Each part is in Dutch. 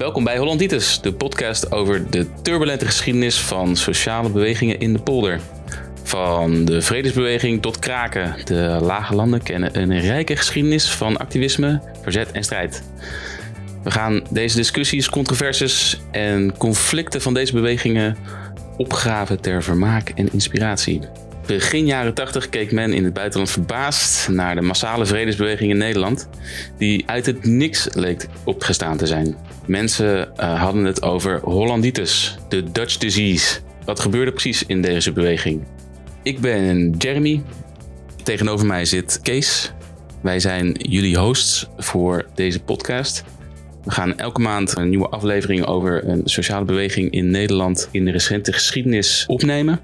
Welkom bij Hollanditis, de podcast over de turbulente geschiedenis van sociale bewegingen in de polder. Van de vredesbeweging tot kraken, de lage landen kennen een rijke geschiedenis van activisme, verzet en strijd. We gaan deze discussies, controversies en conflicten van deze bewegingen opgraven ter vermaak en inspiratie. Begin jaren 80 keek men in het buitenland verbaasd naar de massale vredesbeweging in Nederland, die uit het niks leek opgestaan te zijn. Mensen uh, hadden het over Hollanditis, de Dutch disease. Wat gebeurde precies in deze beweging? Ik ben Jeremy. Tegenover mij zit Kees. Wij zijn jullie hosts voor deze podcast. We gaan elke maand een nieuwe aflevering over een sociale beweging in Nederland in de recente geschiedenis opnemen.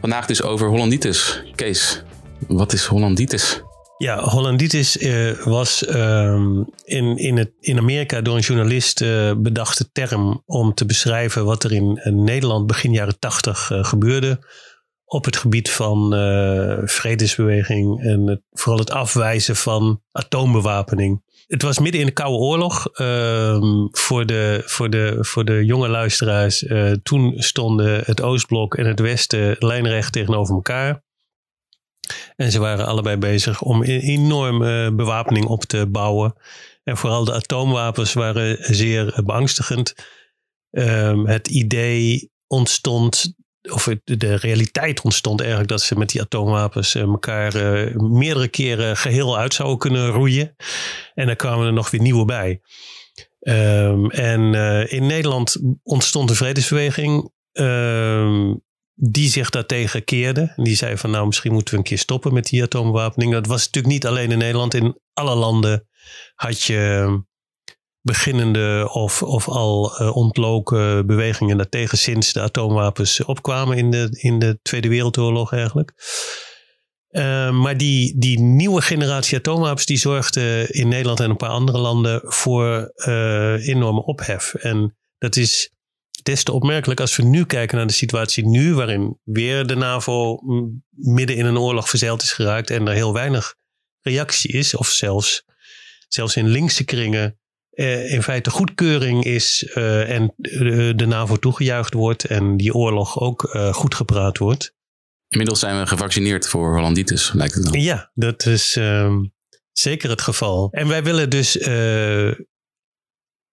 Vandaag dus over Hollanditis. Kees, wat is Hollanditis? Ja, Hollanditis uh, was uh, in, in, het, in Amerika door een journalist uh, bedachte term om te beschrijven wat er in Nederland begin jaren tachtig uh, gebeurde op het gebied van vredesbeweging en het, vooral het afwijzen van atoombewapening. Het was midden in de Koude Oorlog. Ehm, voor, de, voor, de, voor de jonge luisteraars. toen stonden het Oostblok en het Westen lijnrecht tegenover elkaar. En ze waren allebei bezig om een enorme bewapening op te bouwen. En vooral de atoomwapens waren zeer beangstigend. Um, het idee ontstond, of de realiteit ontstond eigenlijk dat ze met die atoomwapens elkaar uh, meerdere keren geheel uit zouden kunnen roeien. En daar kwamen er nog weer nieuwe bij. Um, en in Nederland ontstond de vredesbeweging. Um, die zich daartegen keerde. Die zei van nou misschien moeten we een keer stoppen met die atoomwapening. Dat was natuurlijk niet alleen in Nederland. In alle landen had je beginnende of, of al uh, ontloken bewegingen daartegen sinds de atoomwapens opkwamen in de, in de Tweede Wereldoorlog eigenlijk. Uh, maar die, die nieuwe generatie atoomwapens die zorgde in Nederland en een paar andere landen voor uh, enorme ophef. En dat is des te opmerkelijk als we nu kijken naar de situatie nu, waarin weer de NAVO midden in een oorlog verzeild is geraakt en er heel weinig reactie is, of zelfs, zelfs in linkse kringen eh, in feite goedkeuring is uh, en de, de, NAVO toegejuicht wordt en die oorlog ook uh, goed gepraat wordt. Inmiddels zijn we gevaccineerd voor Hollanditis, lijkt het dan. Ja, dat is ehm, zeker het geval. En wij willen dus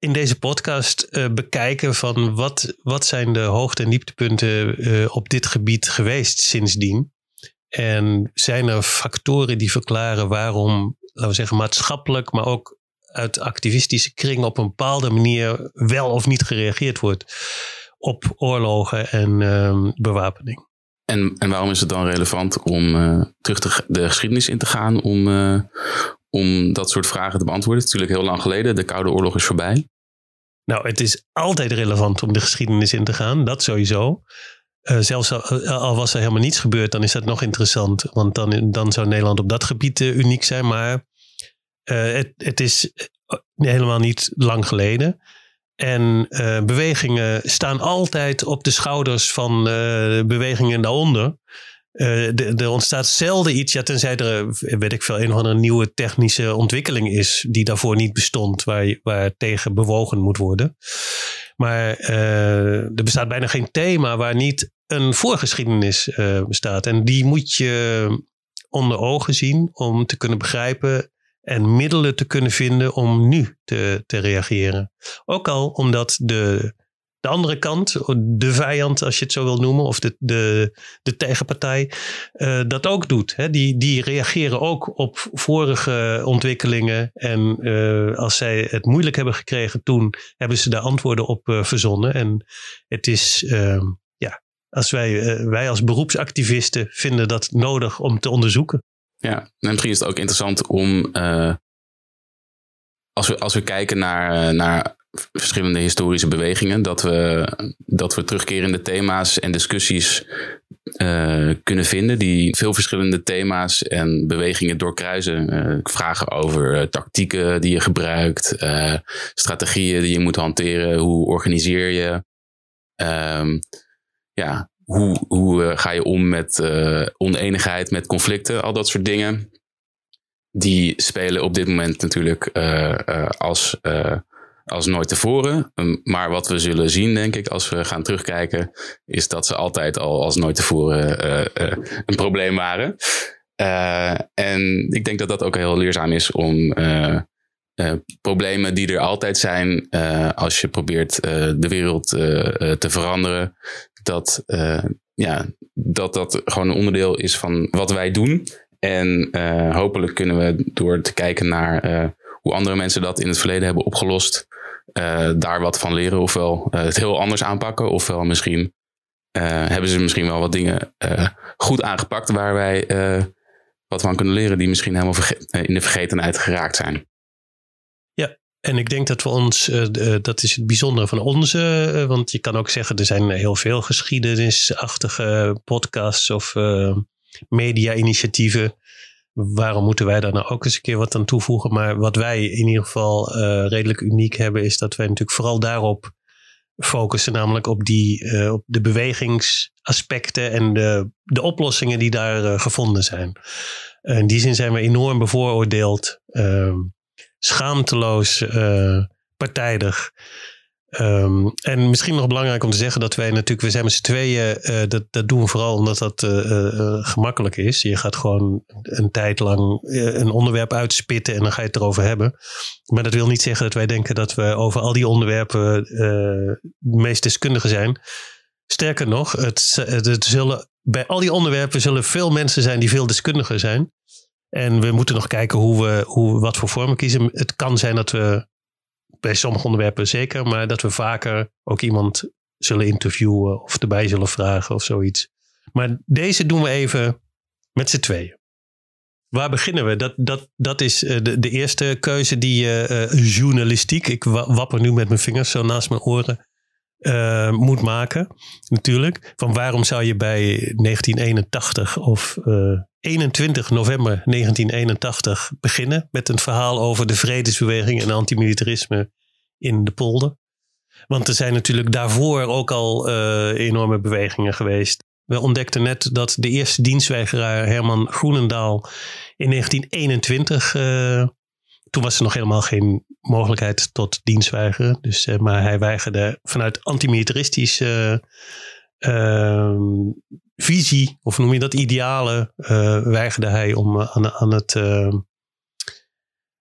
in deze podcast uh, bekijken van wat, wat zijn de hoogte- en dieptepunten uh, op dit gebied geweest sindsdien. En zijn er factoren die verklaren waarom, laten we zeggen, maatschappelijk, maar ook uit activistische kringen op een bepaalde manier wel of niet gereageerd wordt op oorlogen en uh, bewapening. En, en waarom is het dan relevant om uh, terug de, de geschiedenis in te gaan om, om dat soort vragen te beantwoorden. Het is natuurlijk heel lang geleden. De Koude Oorlog is voorbij. Nou, het is altijd relevant om de geschiedenis in te gaan. Dat sowieso. Uh, zelfs al, al, was er helemaal niets gebeurd, dan is dat nog interessant. Want dan, dan zou Nederland op dat gebied uh, uniek zijn. Maar het, het is helemaal niet lang geleden. En bewegingen staan altijd op de schouders van bewegingen daaronder. Er ontstaat zelden iets, ja, tenzij er, weet ik veel, een nieuwe technische ontwikkeling is die daarvoor niet bestond, waar, waar tegen bewogen moet worden. Maar uh, er bestaat bijna geen thema waar niet een voorgeschiedenis bestaat. En die moet je onder ogen zien om te kunnen begrijpen en middelen te kunnen vinden om nu te, te reageren. Ook al omdat de de andere kant, de vijand als je het zo wil noemen, of de, de, de tegenpartij, uh, dat ook doet. Hè? Die, die reageren ook op vorige ontwikkelingen. En uh, als zij het moeilijk hebben gekregen toen, hebben ze daar antwoorden op uh, verzonnen. En het is, ehm, ja, als wij, wij als beroepsactivisten vinden dat nodig om te onderzoeken. Ja, en misschien is het ook interessant om als we, als we kijken naar, naar verschillende historische bewegingen. Dat we, dat we terugkerende thema's en discussies uh, kunnen vinden. Die veel verschillende thema's en bewegingen doorkruisen. Uh, vragen over uh, tactieken die je gebruikt. strategieën die je moet hanteren. Hoe organiseer je? Um, ja, hoe, hoe ga je om met oneenigheid, met conflicten? Al dat soort dingen. Die spelen op dit moment natuurlijk als als nooit tevoren. Um, maar wat we zullen zien, denk ik, als we gaan terugkijken, is dat ze altijd al als nooit tevoren uh, uh, een probleem waren. Uh, en ik denk dat dat ook heel leerzaam is om problemen die er altijd zijn, als je probeert de wereld te veranderen, dat, ja, dat dat gewoon een onderdeel is van wat wij doen. En hopelijk kunnen we door te kijken naar hoe andere mensen dat in het verleden hebben opgelost, uh, daar wat van leren. Ofwel uh, het heel anders aanpakken, ofwel misschien uh, hebben ze misschien wel wat dingen goed aangepakt waar wij wat van kunnen leren, die misschien helemaal in de vergetenheid geraakt zijn. Ja, en ik denk dat we ons, dat is het bijzondere van onze, want je kan ook zeggen, er zijn heel veel geschiedenisachtige podcasts of media-initiatieven waarom moeten wij daar nou ook eens een keer wat aan toevoegen? Maar wat wij in ieder geval uh, redelijk uniek hebben, is dat wij natuurlijk vooral daarop focussen, namelijk op, die, uh, op de bewegingsaspecten en de, de oplossingen die daar uh, gevonden zijn. in die zin zijn we enorm bevooroordeeld, ehm, schaamteloos, partijdig. Um, en misschien nog belangrijk om te zeggen dat wij natuurlijk, we zijn met z'n tweeën, uh, dat, dat doen we vooral omdat dat uh, uh, gemakkelijk is. Je gaat gewoon een tijd lang een onderwerp uitspitten en dan ga je het erover hebben. Maar dat wil niet zeggen dat wij denken dat we over al die onderwerpen de meest deskundigen zijn. Sterker nog, het, het zullen, bij al die onderwerpen zullen veel mensen zijn die veel deskundiger zijn. En we moeten nog kijken hoe we, hoe, wat voor vormen kiezen. Het kan zijn dat we bij sommige onderwerpen zeker, maar dat we vaker ook iemand zullen interviewen of erbij zullen vragen of zoiets. Maar deze doen we even met z'n tweeën. Waar beginnen we? Dat, dat, dat is eh, de, de eerste keuze die uh, journalistiek, ik wapper nu met mijn vingers zo naast mijn oren, uh, moet maken. Natuurlijk. Van waarom zou je bij 1981 of 21 november 1981 beginnen met een verhaal over de vredesbeweging en antimilitarisme in de polder. Want er zijn natuurlijk daarvoor ook al uh, enorme bewegingen geweest. We ontdekten net dat de eerste dienstweigeraar Herman Groenendaal in 1921, uh, toen was er nog helemaal geen mogelijkheid tot dienstweigeren. Dus, uh, maar hij weigerde vanuit antimilitaristische ehm, visie, of noem je dat idealen, uh, weigerde hij om uh, aan, aan, het, uh,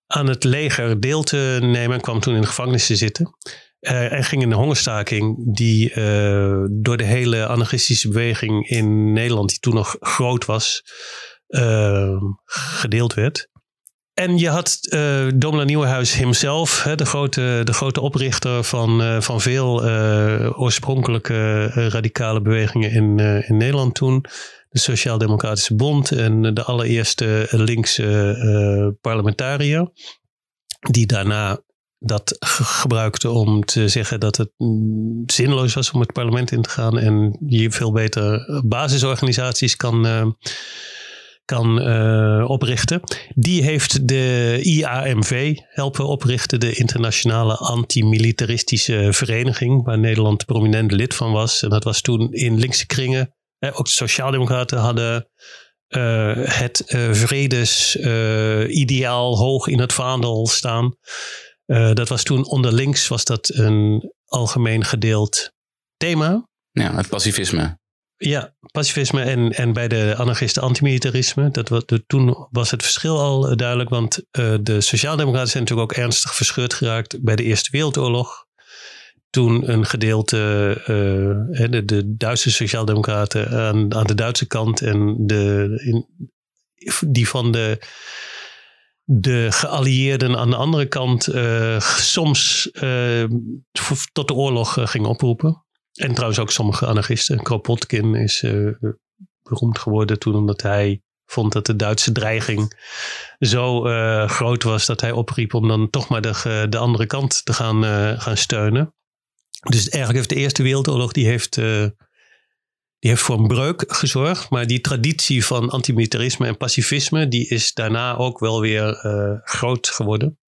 aan het leger deel te nemen en kwam toen in de gevangenis te zitten. en ging in een hongerstaking die door de hele anarchistische beweging in Nederland, die toen nog groot was, gedeeld werd. En je had uh, Domela Nieuwenhuis hemzelf, hè, de, grote, de grote oprichter van, uh, van veel uh, oorspronkelijke radicale bewegingen in, in Nederland toen. De Sociaal-Democratische Bond en de allereerste linkse parlementariër. Die daarna dat gebruikte om te zeggen dat het mm, zinloos was om het parlement in te gaan. En je veel beter basisorganisaties kan kan uh, oprichten. Die heeft de IAMV helpen oprichten, de Internationale Antimilitaristische Vereniging, waar Nederland prominent lid van was. En dat was toen in linkse kringen. Eh, ook de Sociaaldemocraten hadden uh, het uh, vredesideaal hoog in het vaandel staan. dat was toen onder links was dat een algemeen gedeeld thema. Ja, het pacifisme. Ja, pacifisme en, en bij de anarchisten antimilitarisme. Dat, wat, toen was het verschil al duidelijk, want uh, de Sociaaldemocraten zijn natuurlijk ook ernstig verscheurd geraakt bij de Eerste Wereldoorlog. Toen een gedeelte, uh, de, de Duitse Sociaaldemocraten aan, aan de Duitse kant en de, in, die van de, de geallieerden aan de andere kant soms tot de oorlog gingen oproepen. En trouwens ook sommige anarchisten. Kropotkin is uh, beroemd geworden toen omdat hij vond dat de Duitse dreiging zo uh, groot was dat hij opriep om dan toch maar de, de andere kant te gaan, gaan steunen. Dus eigenlijk heeft de Eerste Wereldoorlog die heeft, die heeft voor een breuk gezorgd. Maar die traditie van antimilitarisme en pacifisme die is daarna ook wel weer groot geworden.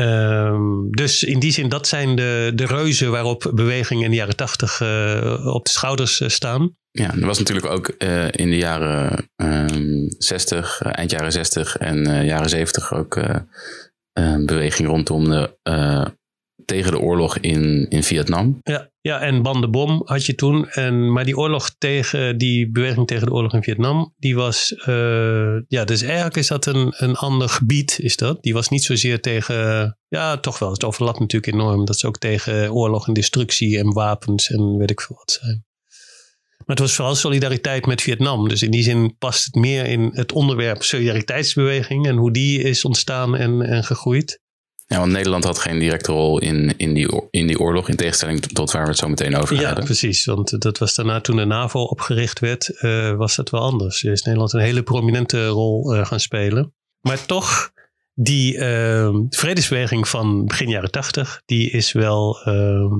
Um, dus in die zin, dat zijn de, de reuzen waarop bewegingen in de jaren tachtig uh, op de schouders uh, staan. Ja, er was natuurlijk ook uh, in de jaren um, 60, eind jaren 60 en jaren 70 ook een beweging rondom de tegen de oorlog in, in Vietnam. Ja, ja, en Ban de Bom had je toen. En, maar die oorlog tegen, die beweging tegen de oorlog in Vietnam, die was, uh, ja, dus eigenlijk is dat een, een ander gebied, is dat. Die was niet zozeer tegen, ja, toch wel, het overlapt natuurlijk enorm. Dat ze ook tegen oorlog en destructie en wapens en weet ik veel wat zijn. Maar het was vooral solidariteit met Vietnam. Dus in die zin past het meer in het onderwerp solidariteitsbeweging en hoe die is ontstaan en, en gegroeid. Ja, want Nederland had geen directe rol in, in, die, in die oorlog, in tegenstelling tot waar we het zo meteen over gaan. Ja, precies. Want dat was daarna toen de NAVO opgericht werd, uh, was dat wel anders. Is Nederland een hele prominente rol uh, gaan spelen. Maar toch, die uh, vredesbeweging van begin jaren tachtig, die is wel ehm,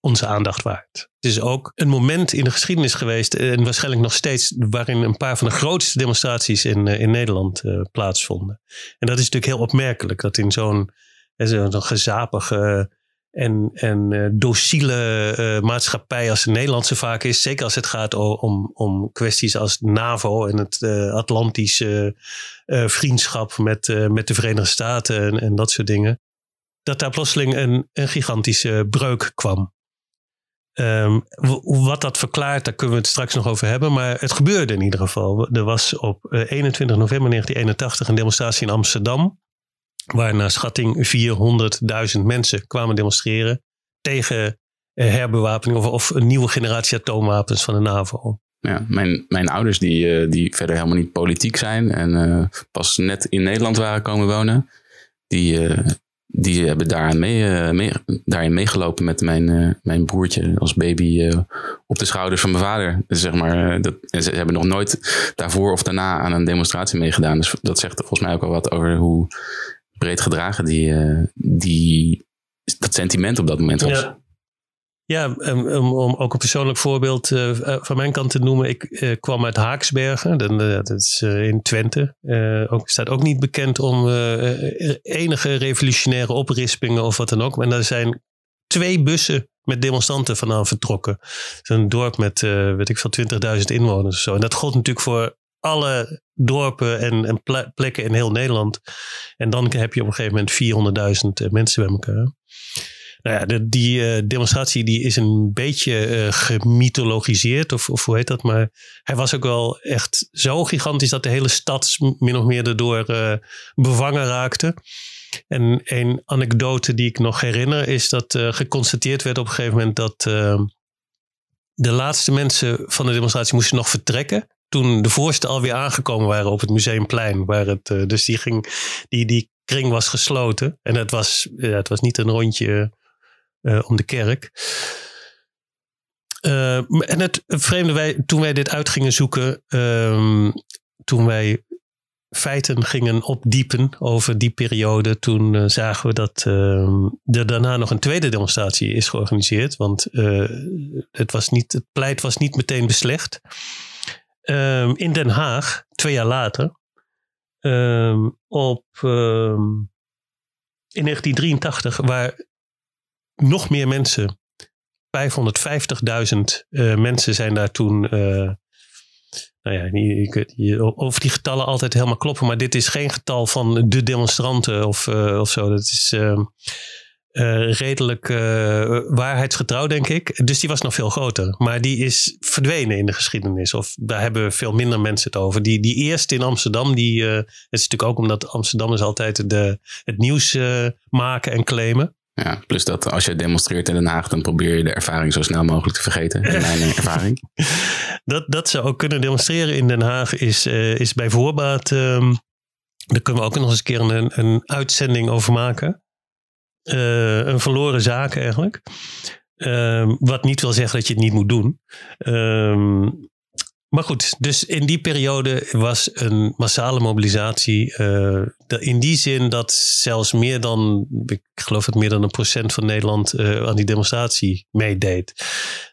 onze aandacht waard. Het is ook een moment in de geschiedenis geweest, en waarschijnlijk nog steeds, waarin een paar van de grootste demonstraties in, eh, in Nederland uh, plaatsvonden. En dat is natuurlijk heel opmerkelijk, dat in zo'n zo'n gezapige en, en dociele uh, maatschappij als de Nederlandse vaak is, zeker als het gaat om, om kwesties als NAVO en het Atlantische vriendschap met, met de Verenigde Staten en, en dat soort dingen, dat daar plotseling een, een gigantische breuk kwam. Um, wat dat verklaart, daar kunnen we het straks nog over hebben. Maar het gebeurde in ieder geval. Er was op 21 eh, november 1981 een demonstratie in Amsterdam. Waar naar schatting 400.000 mensen kwamen demonstreren. Tegen eh, herbewapening of, een nieuwe generatie atoomwapens van de NAVO. Ja, mijn, mijn ouders, die, eh, die verder helemaal niet politiek zijn en pas net in Nederland waren komen wonen, die, die hebben mee, daarin meegelopen met mijn, uh, mijn broertje als baby uh, op de schouders van mijn vader. Dus zeg maar, dat, ze hebben nog nooit daarvoor of daarna aan een demonstratie meegedaan. Dus dat zegt volgens mij ook al wat over hoe breed gedragen die, die, dat sentiment op dat moment was. Ja, om, om ook een persoonlijk voorbeeld uh, van mijn kant te noemen. Ik uh, kwam uit Haaksbergen, dat, is in Twente. ook, staat ook niet bekend om enige revolutionaire oprispingen of wat dan ook. Maar daar zijn twee bussen met demonstranten vandaan vertrokken. Een dorp met, weet ik veel, 20.000 inwoners of zo. En dat gold natuurlijk voor alle dorpen en, en plekken in heel Nederland. En dan heb je op een gegeven moment 400.000 mensen bij elkaar. Nou ja, die uh, demonstratie die is een beetje uh, gemythologiseerd, of, of hoe heet dat? Maar hij was ook wel echt zo gigantisch dat de hele stad min of meer erdoor uh, bevangen raakte. En een anekdote die ik nog herinner is dat geconstateerd werd op een gegeven moment dat de laatste mensen van de demonstratie moesten nog vertrekken toen de voorste alweer aangekomen waren op het museumplein. Waar het, dus die, ging, die, die kring was gesloten. En het was, ja, het was niet een rondje om de kerk. Uh, en het vreemde, wij, toen wij dit uit gingen zoeken, um, toen wij feiten gingen opdiepen over die periode, toen uh, zagen we dat uh, er daarna nog een tweede demonstratie is georganiseerd. Want het, was niet, het pleit was niet meteen beslecht. Um, in Den Haag, twee jaar later, op, in 1983, waar nog meer mensen. 550.000 uh, mensen zijn daar toen. Uh, nou ja, ik, of die getallen altijd helemaal kloppen, maar dit is geen getal van de demonstranten of, uh, zo. Dat is ehm, redelijk waarheidsgetrouw, denk ik. Dus die was nog veel groter. Maar die is verdwenen in de geschiedenis. Of daar hebben veel minder mensen het over. Die, die eerste in Amsterdam, die, het is natuurlijk ook omdat Amsterdammers altijd de, het nieuws maken en claimen. Ja, plus dat als je demonstreert in Den Haag, dan probeer je de ervaring zo snel mogelijk te vergeten. In mijn ervaring. Dat, dat ze ook kunnen demonstreren in Den Haag is, uh, is bij voorbaat. Um, daar kunnen we ook nog eens een keer een, een uitzending over maken. Uh, een verloren zaak eigenlijk. Uh, wat niet wil zeggen dat je het niet moet doen. Um, maar goed, dus in die periode was een massale mobilisatie. Uh, in die zin dat zelfs meer dan, ik geloof dat meer dan een procent van Nederland uh, aan die demonstratie meedeed.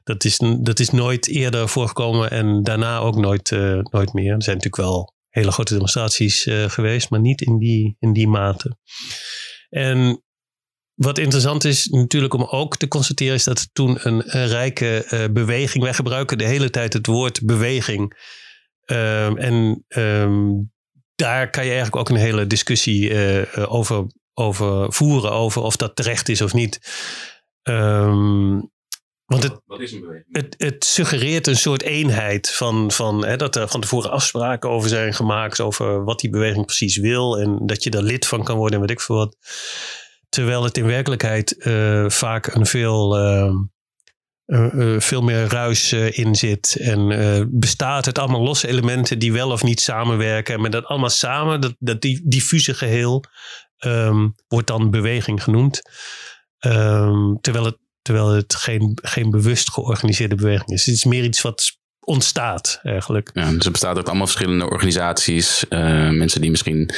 Dat is, dat is nooit eerder voorgekomen en daarna ook nooit, uh, nooit meer. Er zijn natuurlijk wel hele grote demonstraties geweest, maar niet in die, in die mate. En wat interessant is natuurlijk om ook te constateren, is dat toen een, rijke uh, beweging, wij gebruiken de hele tijd het woord beweging. Um, en um, daar kan je eigenlijk ook een hele discussie uh, over, over voeren over of dat terecht is of niet. Ehm, want het, Wat is een beweging? het, het suggereert een soort eenheid van, van hè, dat er van tevoren afspraken over zijn gemaakt, over wat die beweging precies wil en dat je daar lid van kan worden en weet ik veel wat. Terwijl het in werkelijkheid eh, vaak een veel, eh, eh, eh, veel meer ruis in zit. En bestaat uit allemaal losse elementen die wel of niet samenwerken. En met dat allemaal samen, dat, dat diffuse geheel, ehm, wordt dan beweging genoemd. Ehm, terwijl het, terwijl het geen, geen bewust georganiseerde beweging is. Het is meer iets wat ontstaat eigenlijk. Ja, dus er bestaat ook allemaal verschillende organisaties. eh, mensen die misschien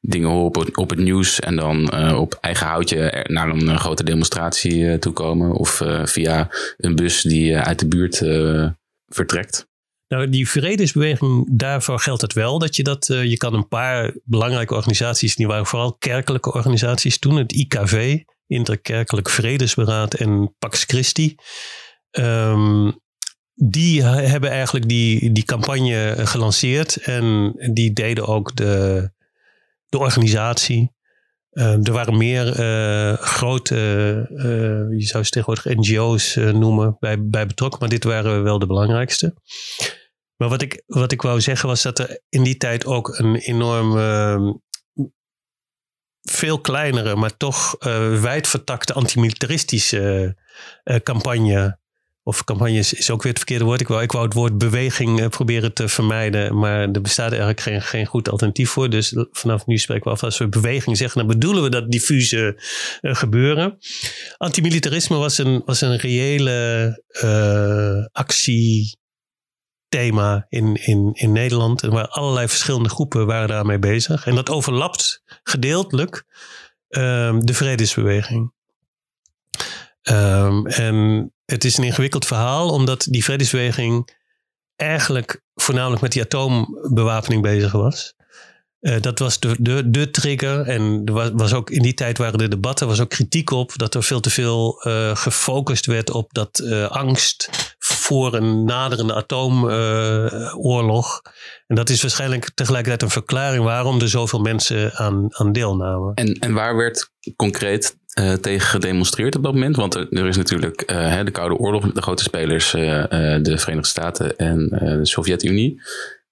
dingen horen op, het- op het nieuws en dan eh, op eigen houtje naar een eh, grote demonstratie toe komen. Of via een bus die uit de buurt vertrekt. Nou, die vredesbeweging, daarvoor geldt het wel. Dat je dat, je kan een paar belangrijke organisaties, die waren vooral kerkelijke organisaties toen. Het IKV, Interkerkelijk Vredesberaad en Pax Christi. Ehm, die hebben eigenlijk die, die campagne gelanceerd. En die deden ook de, de organisatie. Eh, er waren meer eh, grote, eh, je zou ze tegenwoordig NGO's eh, noemen, bij, bij betrokken. Maar dit waren wel de belangrijkste. Maar wat ik, wat ik wou zeggen was dat er in die tijd ook een enorm ehm, veel kleinere, maar toch wijdvertakte antimilitaristische campagne. Of campagne is, ook weer het verkeerde woord. Ik wou, ik het woord beweging eh, proberen te vermijden. Maar er bestaat eigenlijk geen, geen goed alternatief voor. Dus vanaf nu spreken we af als we beweging zeggen. Dan bedoelen we dat diffuse eh, gebeuren. Antimilitarisme was een, was een reële eh, actie thema in, in, in Nederland. Waar allerlei verschillende groepen waren daarmee bezig. En dat overlapt gedeeltelijk ehm, de vredesbeweging. Ehm, en het is een ingewikkeld verhaal, omdat die vredesbeweging eigenlijk voornamelijk met die atoombewapening bezig was. Eh, dat was de, de, de trigger. En er was, was ook in die tijd waren er debatten, was ook kritiek op dat er veel te veel eh, gefocust werd op dat eh, angst voor een naderende atoomoorlog. en dat is waarschijnlijk tegelijkertijd een verklaring waarom er zoveel mensen aan, aan deelnamen. En, en waar werd concreet eh, tegen gedemonstreerd op dat moment? Want er, is natuurlijk eh, de Koude Oorlog, de grote spelers, eh, de Verenigde Staten en de Sovjet-Unie.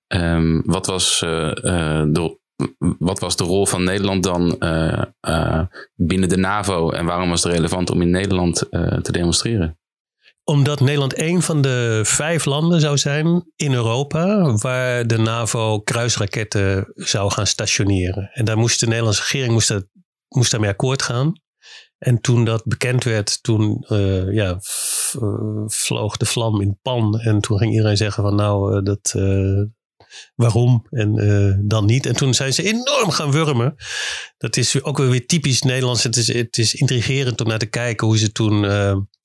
Ehm, wat, was, de, wat was de rol van Nederland dan binnen de NAVO en waarom was het relevant om in Nederland te demonstreren? Omdat Nederland een van de vijf landen zou zijn in Europa waar de NAVO kruisraketten zou gaan stationeren. En daar moest de Nederlandse regering moest, dat, moest akkoord gaan. En toen dat bekend werd, toen uh, ja, uh, vloog de vlam in pan. En toen ging iedereen zeggen van nou, uh, dat, waarom en dan niet. En toen zijn ze enorm gaan wurmen. Dat is ook weer typisch Nederlands. Het is, het is intrigerend om naar te kijken hoe ze toen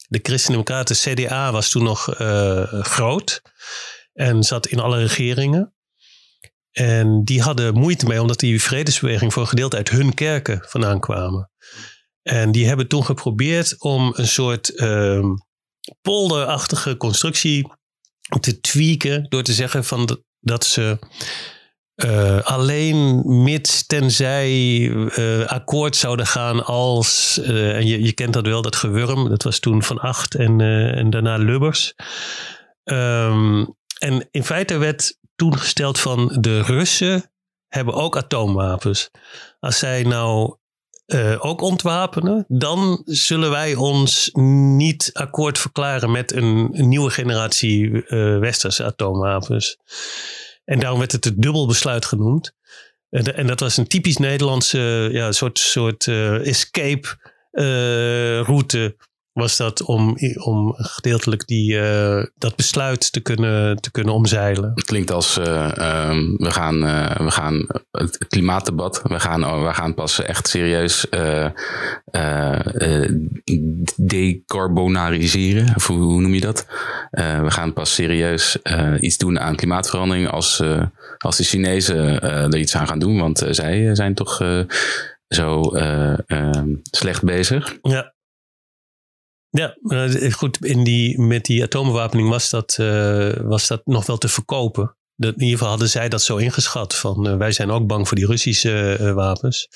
de Christen-Democraten, CDA was toen nog groot en zat in alle regeringen. En die hadden moeite mee, omdat die vredesbeweging voor een gedeelte uit hun kerken vandaan kwamen. En die hebben toen geprobeerd om een soort uh, polderachtige constructie te tweaken door te zeggen van dat, ze uh, alleen mits tenzij uh, akkoord zouden gaan als, uh, en je, je kent dat wel, dat gewurm, dat was toen Van Acht en, en daarna Lubbers. Um, en in feite werd toen gesteld van de Russen hebben ook atoomwapens. Als zij nou ook ontwapenen, dan zullen wij ons niet akkoord verklaren met een, nieuwe generatie westerse atoomwapens. En daarom werd het het dubbelbesluit genoemd. En, en dat was een typisch Nederlandse ja, soort, soort uh, escape uh, route. Was dat om, om gedeeltelijk die, uh, dat besluit te kunnen, te kunnen omzeilen? Het klinkt als uh, um, we, gaan, we gaan het klimaatdebat, we gaan, we gaan pas echt serieus decarbonariseren. Of hoe, hoe, noem je dat? we gaan pas serieus iets doen aan klimaatverandering als, als de Chinezen er iets aan gaan doen. Want zij zijn toch zo slecht bezig. Ja. Ja, goed. In die, met die atoombewapening was dat, uh, was dat nog wel te verkopen. De, in ieder geval hadden zij dat zo ingeschat. Van uh, wij zijn ook bang voor die Russische wapens.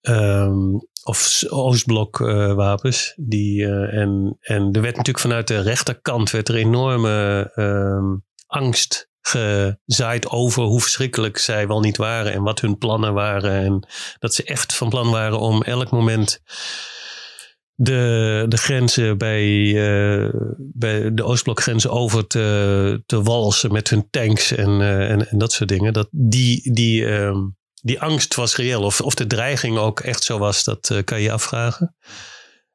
ehm, of Oostblok wapens. Die, en, en er werd natuurlijk vanuit de rechterkant werd er enorme ehm, angst gezaaid over hoe verschrikkelijk zij wel niet waren en wat hun plannen waren. En dat ze echt van plan waren om elk moment de, de grenzen bij, uh, bij de Oostblokgrenzen over te, te walsen met hun tanks en, uh, en, en, dat soort dingen. Dat die, die, uh, die angst was reëel. Of, of de dreiging ook echt zo was, dat uh, kan je afvragen.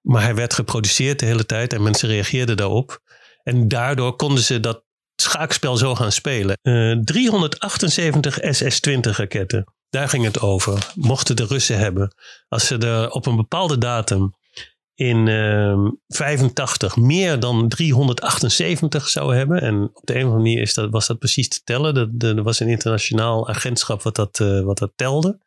Maar hij werd geproduceerd de hele tijd en mensen reageerden daarop. En daardoor konden ze dat schaakspel zo gaan spelen. 378 SS-20 raketten. Daar ging het over. Mochten de Russen hebben. Als ze er op een bepaalde datum in uh, 85 meer dan 378 zou hebben. En op de een of andere manier is dat, was dat precies te tellen. Dat, er was een internationaal agentschap wat dat, uh, wat dat telde.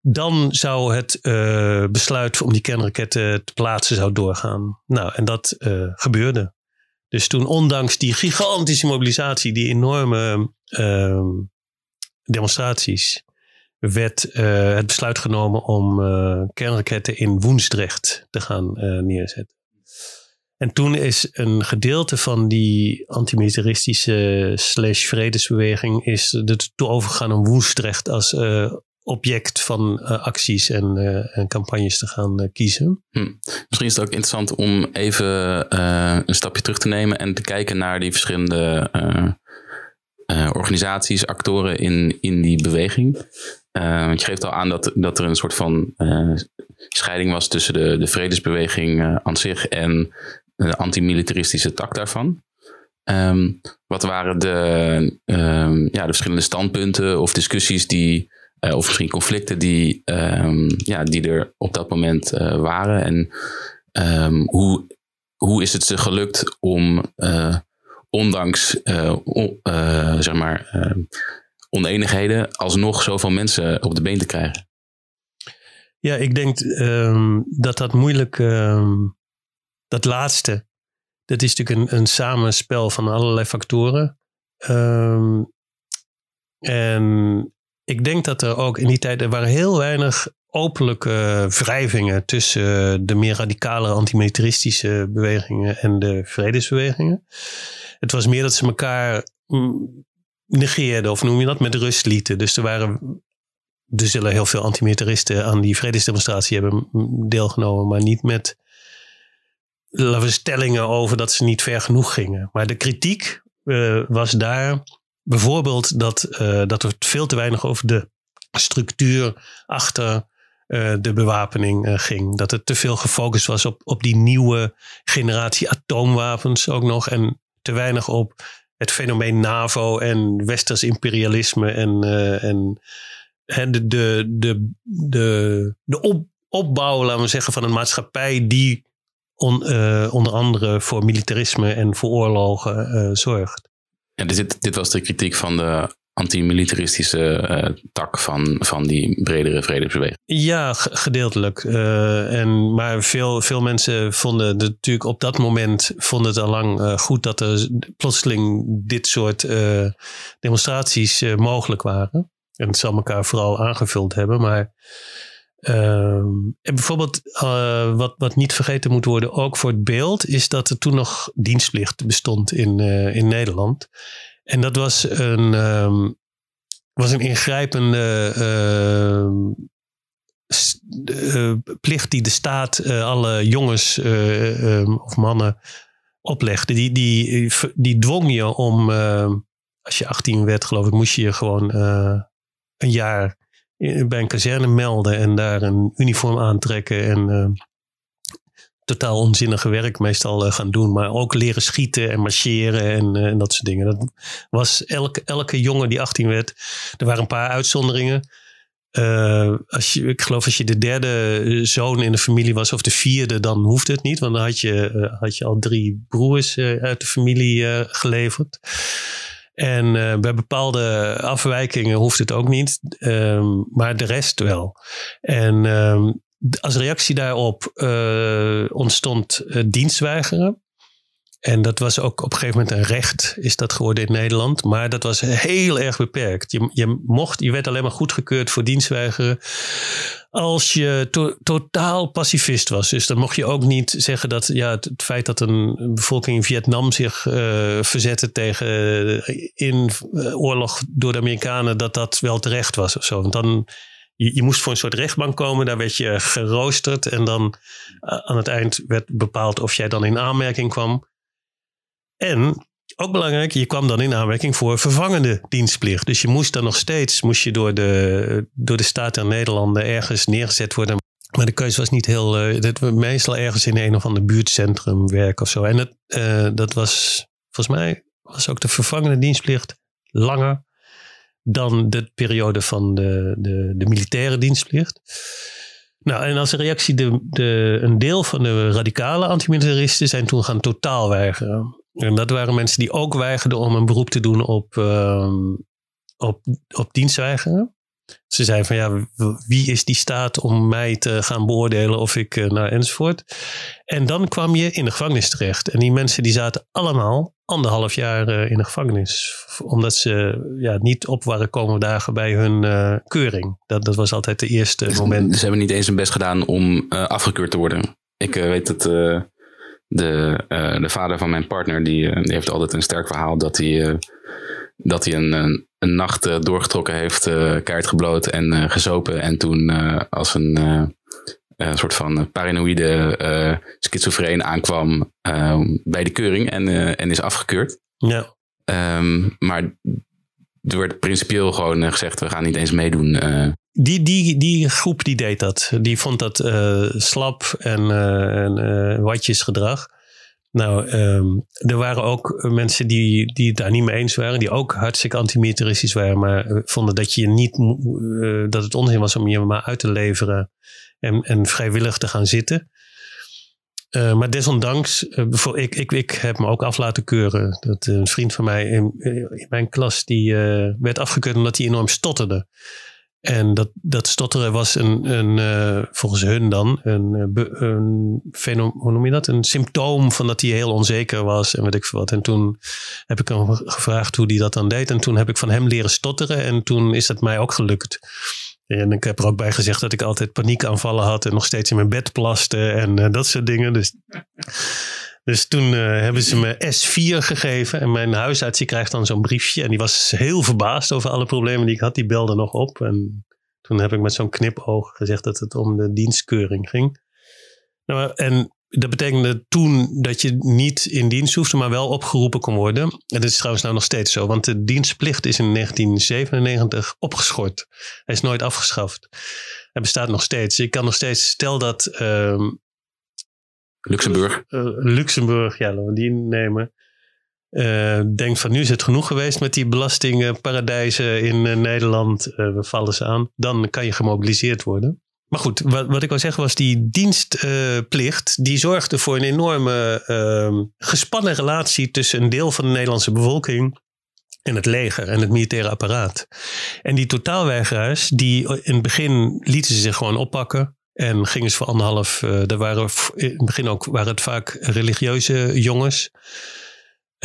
Dan zou het uh, besluit om die kernraketten te plaatsen zou doorgaan. Nou, en dat uh, gebeurde. Dus toen, ondanks die gigantische mobilisatie, die enorme ehm, demonstraties, werd uh, het besluit genomen om uh, kernraketten in Woensdrecht te gaan uh, neerzetten. En toen is een gedeelte van die antimilitaristische slash vredesbeweging is ertoe overgegaan om Woensdrecht als object van acties en, en, campagnes te gaan kiezen. Hm. Misschien is het ook interessant om even een stapje terug te nemen en te kijken naar die verschillende organisaties, actoren in, in die beweging. Uh, want je geeft al aan dat, dat er een soort van uh, scheiding was tussen de, de vredesbeweging uh, aan zich en de antimilitaristische tak daarvan. Um, wat waren de, um, ja, de verschillende standpunten of discussies die, of misschien conflicten die, um, ja, die er op dat moment waren? En hoe, hoe is het ze gelukt om, ondanks zeg maar oneenigheden alsnog zoveel mensen op de been te krijgen? Ja, ik denk um, dat dat moeilijk, um, dat laatste, dat is natuurlijk een, een samenspel van allerlei factoren. Um, en ik denk dat er ook in die tijd, er waren heel weinig openlijke wrijvingen tussen de meer radicale antimilitaristische bewegingen en de vredesbewegingen. Het was meer dat ze elkaar mm, negeerde, of noem je dat, met rust lieten. Dus er waren, er zullen heel veel antimilitaristen aan die vredesdemonstratie hebben deelgenomen, maar niet met stellingen over dat ze niet ver genoeg gingen. Maar de kritiek uh, was daar bijvoorbeeld dat, uh, dat er veel te weinig over de structuur achter uh, de bewapening ging. Dat het te veel gefocust was op, op die nieuwe generatie atoomwapens ook nog. En te weinig op het fenomeen NAVO en westers imperialisme en, uh, en, en de, de, de, de, de op, opbouw, laten we zeggen, van een maatschappij die uh, onder andere voor militarisme en voor oorlogen uh, zorgt. Ja, dit, dit was de kritiek van de antimilitaristische uh, tak van, van die bredere vredesbeweging. Ja, gedeeltelijk. Uh, en, maar veel, veel mensen vonden het natuurlijk op dat moment vonden het al lang uh, goed dat er plotseling dit soort demonstraties mogelijk waren. En het zal elkaar vooral aangevuld hebben. Maar ehm, en bijvoorbeeld wat, wat niet vergeten moet worden, ook voor het beeld, is dat er toen nog dienstplicht bestond in, in Nederland. En dat was een, um, was een ingrijpende uh, plicht die de staat uh, alle jongens um, of mannen oplegde. Die, die, die dwong je om, ehm, als je 18 werd geloof ik, moest je je gewoon een jaar bij een kazerne melden en daar een uniform aantrekken en totaal onzinnige werk meestal uh, gaan doen. Maar ook leren schieten en marcheren en, uh, en, dat soort dingen. Dat was elke, elke jongen die 18 werd. Er waren een paar uitzonderingen. Uh, als je, ik geloof als je de derde zoon in de familie was of de vierde, dan hoefde het niet. Want dan had je, had je al drie broers uit de familie geleverd. En bij bepaalde afwijkingen hoeft het ook niet. Um, maar de rest wel. En um, als reactie daarop uh, ontstond uh, dienstweigeren. En dat was ook op een gegeven moment een recht, is dat geworden in Nederland. Maar dat was heel erg beperkt. Je, je, mocht, je werd alleen maar goedgekeurd voor dienstweigeren als je totaal pacifist was. Dus dan mocht je ook niet zeggen dat ja, het, feit dat een bevolking in Vietnam zich uh, verzette tegen in oorlog door de Amerikanen, dat dat wel terecht was of zo. Want dan, je, moest voor een soort rechtbank komen, daar werd je geroosterd en dan aan het eind werd bepaald of jij dan in aanmerking kwam. En ook belangrijk, je kwam dan in aanmerking voor vervangende dienstplicht. Dus je moest dan nog steeds moest je door, de, door de staat der Nederlanden ergens neergezet worden. Maar de keuze was niet heel. Uh, dat we meestal ergens in een of ander buurtcentrum werken of zo. En dat, uh, dat was, volgens mij, was ook de vervangende dienstplicht langer dan de periode van de, de, de militaire dienstplicht. Nou, en als reactie, de, de, een deel van de radicale antimilitaristen zijn toen gaan totaal weigeren. En dat waren mensen die ook weigerden om een beroep te doen op, uh, op, op dienstweigeren. Ze zeiden van ja, wie is die staat om mij te gaan beoordelen of ik, uh, nou enzovoort. En dan kwam je in de gevangenis terecht. En die mensen die zaten allemaal anderhalf jaar uh, in de gevangenis. Omdat ze ja, niet op waren komen dagen bij hun uh, keuring. Dat, dat was altijd de eerste moment. Ze hebben niet eens hun best gedaan om afgekeurd te worden. Ik weet dat de, de vader van mijn partner, die, die, heeft altijd een sterk verhaal dat hij, dat hij een, een, een nacht doorgetrokken heeft, kaart gebloot en gezopen. En toen als een, een soort van paranoïde schizofreen aankwam bij de keuring en, en is afgekeurd. Ja. Um, maar er werd principieel gewoon gezegd, we gaan niet eens meedoen. Die, die, die groep die deed dat. Die vond dat uh, slap en, uh, en uh, watjesgedrag. Nou, um, er waren ook mensen die, die het daar niet mee eens waren. Die ook hartstikke antimilitaristisch waren. Maar vonden dat, je niet, dat het onzin was om je maar uit te leveren. En, en vrijwillig te gaan zitten. Uh, maar desondanks, uh, ik, ik, ik heb me ook af laten keuren. Dat een vriend van mij in, in mijn klas, die werd afgekeurd omdat hij enorm stotterde. En dat, dat stotteren was een, een uh, volgens hun dan een, eh, een fenom, hoe noem je dat? Een symptoom van dat hij heel onzeker was en weet ik veel wat. En toen heb ik hem gevraagd hoe hij dat dan deed. En toen heb ik van hem leren stotteren en toen is dat mij ook gelukt. En ik heb er ook bij gezegd dat ik altijd paniekaanvallen had en nog steeds in mijn bed plaste en uh, dat soort dingen. Dus dus toen uh, hebben ze me S4 gegeven. En mijn huisarts die krijgt dan zo'n briefje. En die was heel verbaasd over alle problemen die ik had. Die belde nog op. En toen heb ik met zo'n knipoog gezegd dat het om de dienstkeuring ging. Nou, en dat betekende toen dat je niet in dienst hoefde, maar wel opgeroepen kon worden. En dat is trouwens nou nog steeds zo, want de dienstplicht is in 1997 opgeschort. Hij is nooit afgeschaft. Hij bestaat nog steeds. Je kan nog steeds, stel dat uh, Luxemburg. Uh, Luxemburg, ja, laten we die nemen. Uh, denkt van nu is het genoeg geweest met die belastingparadijzen in Nederland. we vallen ze aan. Dan kan je gemobiliseerd worden. Maar goed, wat, wat ik wil zeggen was die dienstplicht. die zorgde voor een enorme ehm, gespannen relatie tussen een deel van de Nederlandse bevolking. En het leger en het militaire apparaat. En die totaalweigeraars, die in het begin lieten ze zich gewoon oppakken. En gingen ze voor anderhalf. Uh, er waren in het begin ook waren het vaak religieuze jongens.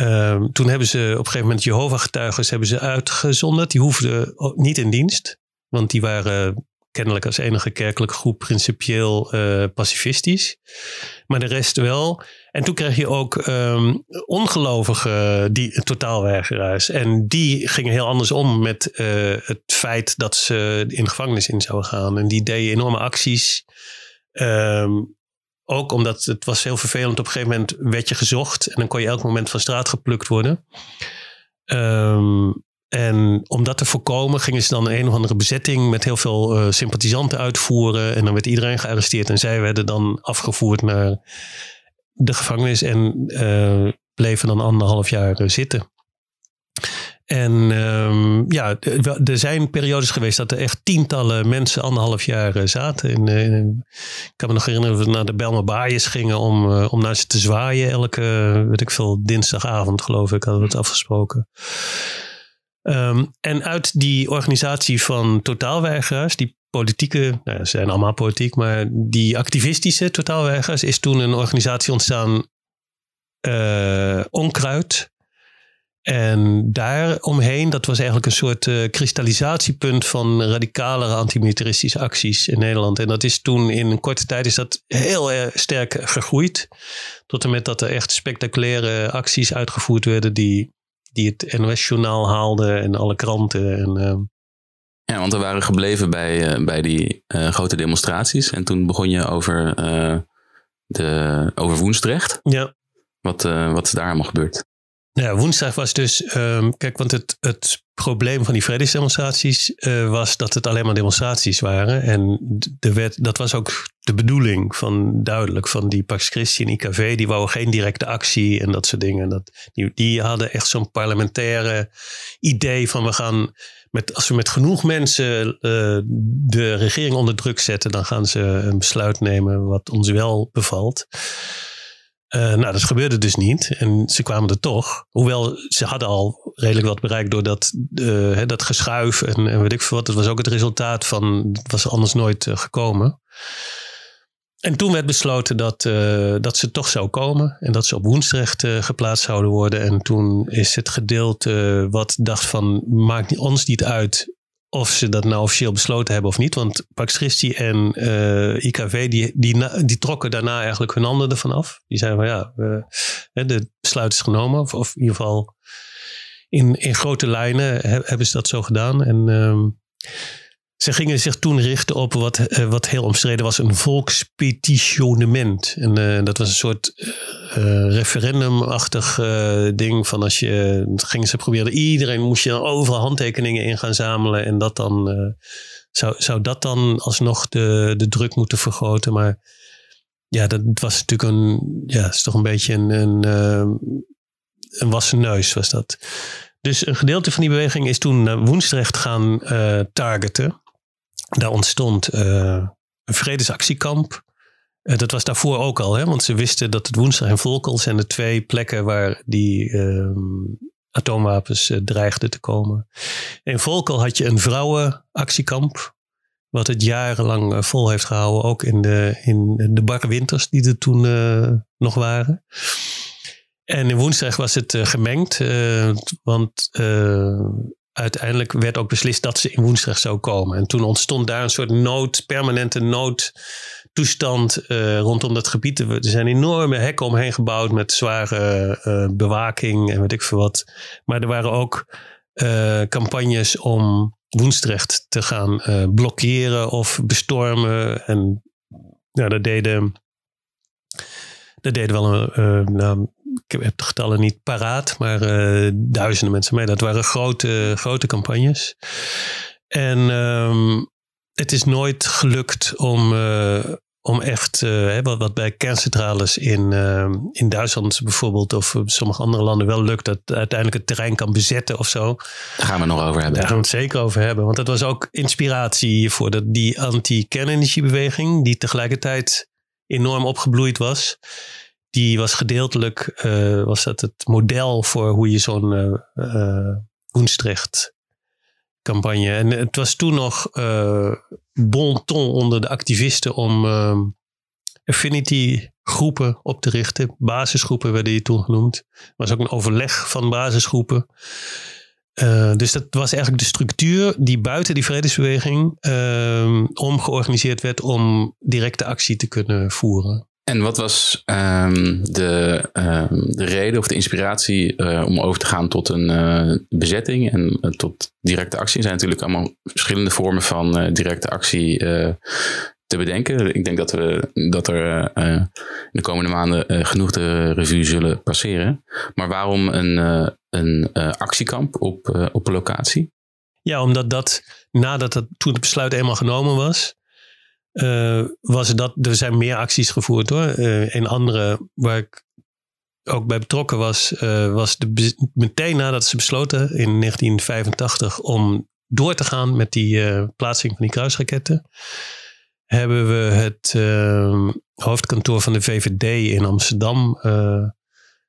Uh, toen hebben ze op een gegeven moment Jehovah-getuigen hebben ze uitgezonderd. Die hoefden niet in dienst. Want die waren kennelijk als enige kerkelijke groep principieel uh, pacifistisch. Maar de rest wel. En toen kreeg je ook um, ongelovige die, totaalweigeraars. En die gingen heel anders om met uh, het feit dat ze in de gevangenis in zouden gaan. En die deden enorme acties. Um, ook omdat het was heel vervelend. Op een gegeven moment werd je gezocht. En dan kon je elk moment van straat geplukt worden. Um, en om dat te voorkomen gingen ze dan een of andere bezetting met heel veel uh, sympathisanten uitvoeren. En dan werd iedereen gearresteerd. En zij werden dan afgevoerd naar de gevangenis en uh, bleven dan anderhalf jaar uh, zitten. En um, ja, er zijn periodes geweest dat er echt tientallen mensen anderhalf jaar zaten. Ik kan me nog herinneren dat we naar de Belma Baaiers gingen om, om naar ze te zwaaien. Elke, weet ik veel, dinsdagavond geloof ik hadden we het afgesproken. Um, en uit die organisatie van totaalweigeraars, die politieke, nou, ze zijn allemaal politiek, maar die activistische totaalweigeraars is toen een organisatie ontstaan onkruid. En daaromheen, dat was eigenlijk een soort uh, kristallisatiepunt van radicalere antimilitaristische acties in Nederland. En dat is toen in een korte tijd is dat heel sterk gegroeid. Tot en met dat er echt spectaculaire acties uitgevoerd werden die, die het NOS-journaal haalden en alle kranten. En, uh... Ja, want we waren gebleven bij, uh, bij die grote demonstraties. En toen begon je over, de, over Woensdrecht. Ja. Wat, wat is daar allemaal gebeurd? Ja, woensdag was dus, um, kijk, want het, het probleem van die vredesdemonstraties uh, was dat het alleen maar demonstraties waren. En de wet, dat was ook de bedoeling van duidelijk van die Pax Christi en IKV. Die wouden geen directe actie en dat soort dingen. Dat, die, hadden echt zo'n parlementaire idee van we gaan met, als we met genoeg mensen uh, de regering onder druk zetten, dan gaan ze een besluit nemen wat ons wel bevalt. Uh, nou, dat gebeurde dus niet. En ze kwamen er toch. Hoewel ze hadden al redelijk wat bereikt door dat, uh, dat geschuif en, weet ik veel wat. Dat was ook het resultaat van, was anders nooit uh, gekomen. En toen werd besloten dat, dat ze toch zou komen. En dat ze op Woensdrecht geplaatst zouden worden. En toen is het gedeelte wat dacht van, maakt ons niet uit of ze dat nou officieel besloten hebben of niet. Want Pax Christi en eh, IKV die, die, die trokken daarna eigenlijk hun handen ervan af. Die zeiden van ja, de besluit is genomen. Of, in ieder geval in, in grote lijnen hebben ze dat zo gedaan. En uh, ze gingen zich toen richten op wat, uh, wat heel omstreden was, een volkspetitionement. En uh, dat was een soort uh, referendumachtig ding van als je, gingen ze proberen, iedereen moest je dan overal handtekeningen in gaan zamelen en dat dan, zou, zou dat dan alsnog de, de druk moeten vergroten. Maar ja, dat was natuurlijk een, ja, is toch een beetje een, een, een wassen neus was dat. Dus een gedeelte van die beweging is toen Woensdrecht gaan uh, targeten. Daar ontstond uh, een vredesactiekamp. Uh, dat was daarvoor ook al, hè, want ze wisten dat het woensdag en Volkel zijn de twee plekken waar die uh, atoomwapens uh, dreigden te komen. In Volkel had je een vrouwenactiekamp, wat het jarenlang vol heeft gehouden, ook in de, in de barre winters die er toen nog waren. En in woensdag was het gemengd, want uiteindelijk werd ook beslist dat ze in Woensdag zou komen. En toen ontstond daar een soort nood, permanente noodtoestand uh, rondom dat gebied. Er zijn enorme hekken omheen gebouwd met zware uh, bewaking en weet ik veel wat. Maar er waren ook uh, campagnes om Woensdrecht te gaan blokkeren of bestormen. En ja, dat deden, dat deden wel een, nou, ik heb de getallen niet paraat, maar uh, duizenden mensen mee. Dat waren grote, grote campagnes. En um, het is nooit gelukt om, uh, om echt, uh, wat, wat bij kerncentrales in, in Duitsland bijvoorbeeld, of sommige andere landen wel lukt, dat uiteindelijk het terrein kan bezetten of zo. Daar gaan we nog over hebben. Daar gaan we het zeker over hebben. Want dat was ook inspiratie voor de, die anti-kernenergiebeweging, die tegelijkertijd enorm opgebloeid was die was gedeeltelijk uh, was dat het model voor hoe je zo'n uh, uh, Woensdrecht campagne. En het was toen nog bon ton onder de activisten om affinity groepen op te richten. Basisgroepen werden die toen genoemd. Er was ook een overleg van basisgroepen. Uh, dus dat was eigenlijk de structuur die buiten die vredesbeweging uh, omgeorganiseerd werd om directe actie te kunnen voeren. En wat was um, de, um, de reden of de inspiratie uh, om over te gaan tot een uh, bezetting en uh, tot directe actie? Er zijn natuurlijk allemaal verschillende vormen van directe actie te bedenken. Ik denk dat, we, dat er in de komende maanden genoeg de revue zullen passeren. Maar waarom een, een actiekamp op, op locatie? Ja, omdat dat nadat het, toen het besluit eenmaal genomen was, uh, was dat, er zijn meer acties gevoerd hoor. Uh, andere waar ik ook bij betrokken was, uh, was de, meteen nadat ze besloten in 1985 om door te gaan met die plaatsing van die kruisraketten, hebben we het hoofdkantoor van de VVD in Amsterdam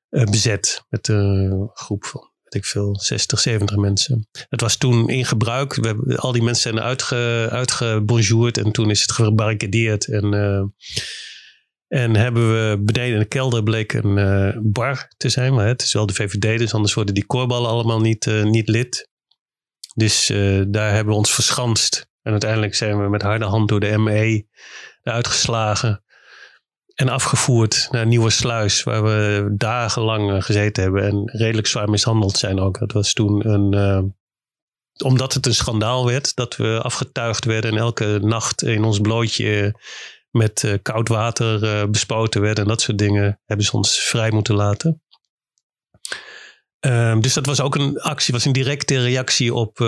bezet met een groep van ik veel, 60, 70 mensen. Het was toen in gebruik. We hebben, al die mensen zijn uitge, uitgebonjourd en toen is het gebarricadeerd. En, uh, En hebben we beneden in de kelder bleek een uh, bar te zijn. Maar het is wel de VVD, dus anders worden die koorballen allemaal niet, uh, niet lid. Dus daar hebben we ons verschanst. En uiteindelijk zijn we met harde hand door de ME eruit geslagen. En afgevoerd naar Nieuwe Sluis, waar we dagenlang gezeten hebben. En redelijk zwaar mishandeld zijn ook. Dat was toen een. omdat het een schandaal werd, dat we afgetuigd werden en elke nacht in ons blootje met uh, koud water bespoten werden en dat soort dingen, hebben ze ons vrij moeten laten. Um, dus dat was ook een actie, was een directe reactie op.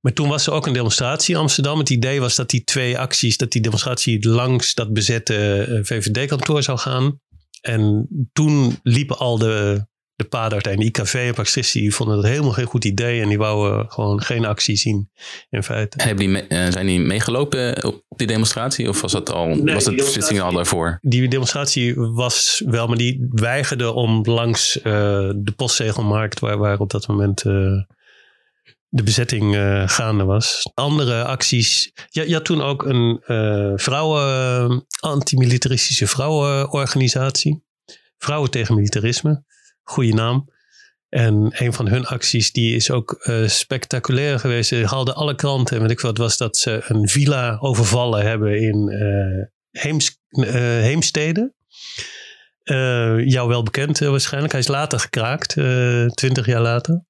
maar toen was er ook een demonstratie in Amsterdam. Het idee was dat die twee acties, dat die demonstratie langs dat bezette VVD-kantoor zou gaan. En toen liepen al de de paarden en IKV en Paxis, die vonden dat helemaal geen goed idee. En die wouden gewoon geen actie zien, in feite. Hebben die uh, zijn die meegelopen op die demonstratie? Of was, dat al, nee, was het beslissing al daarvoor? Die demonstratie was wel, maar die weigerde om langs uh, de postzegelmarkt, waar, waar op dat moment... Uh, de bezetting uh, gaande was. Andere acties. Je, je had toen ook een uh, vrouwen, antimilitaristische vrouwenorganisatie. Vrouwen tegen militarisme goede naam. En een van hun acties, die is ook uh, spectaculair geweest. Ze haalden alle kranten. En weet ik wat was dat ze een villa overvallen hebben in Heems, Heemstede. jou wel bekend waarschijnlijk. Hij is later gekraakt, twintig jaar later.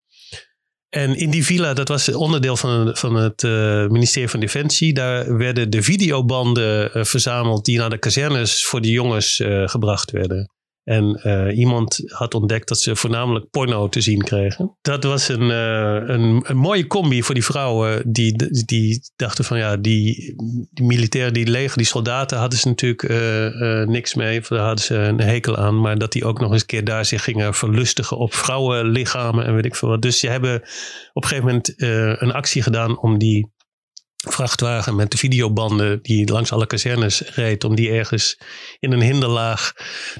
En in die villa, dat was onderdeel van, van het ministerie van Defensie. Daar werden de videobanden verzameld die naar de kazernes voor de jongens gebracht werden. En uh, iemand had ontdekt dat ze voornamelijk porno te zien kregen. Dat was een, uh, een, een, mooie combi voor die vrouwen. Die, die dachten van ja, die, die militairen, die leger, die soldaten hadden ze natuurlijk uh, niks mee. Daar hadden ze een hekel aan. Maar dat die ook nog eens een keer daar zich gingen verlustigen op vrouwenlichamen en weet ik veel wat. Dus ze hebben op een gegeven moment een actie gedaan om die vrachtwagen met de videobanden die langs alle kazernes reed, om die ergens in een hinderlaag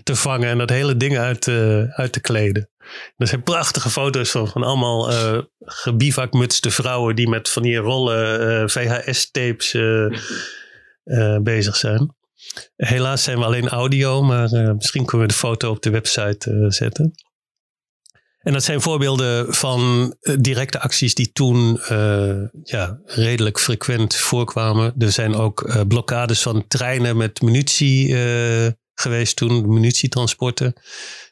te vangen en dat hele ding uit, uh, uit te kleden. Er zijn prachtige foto's van, van allemaal uh, gebivakmutste vrouwen die met van die rollen eh, VHS-tapes bezig zijn. Helaas zijn we alleen audio, maar misschien kunnen we de foto op de website zetten. En dat zijn voorbeelden van eh, directe acties die toen uh, ja, redelijk frequent voorkwamen. Er zijn ook uh, blokkades van treinen met munitie geweest toen, munitietransporten.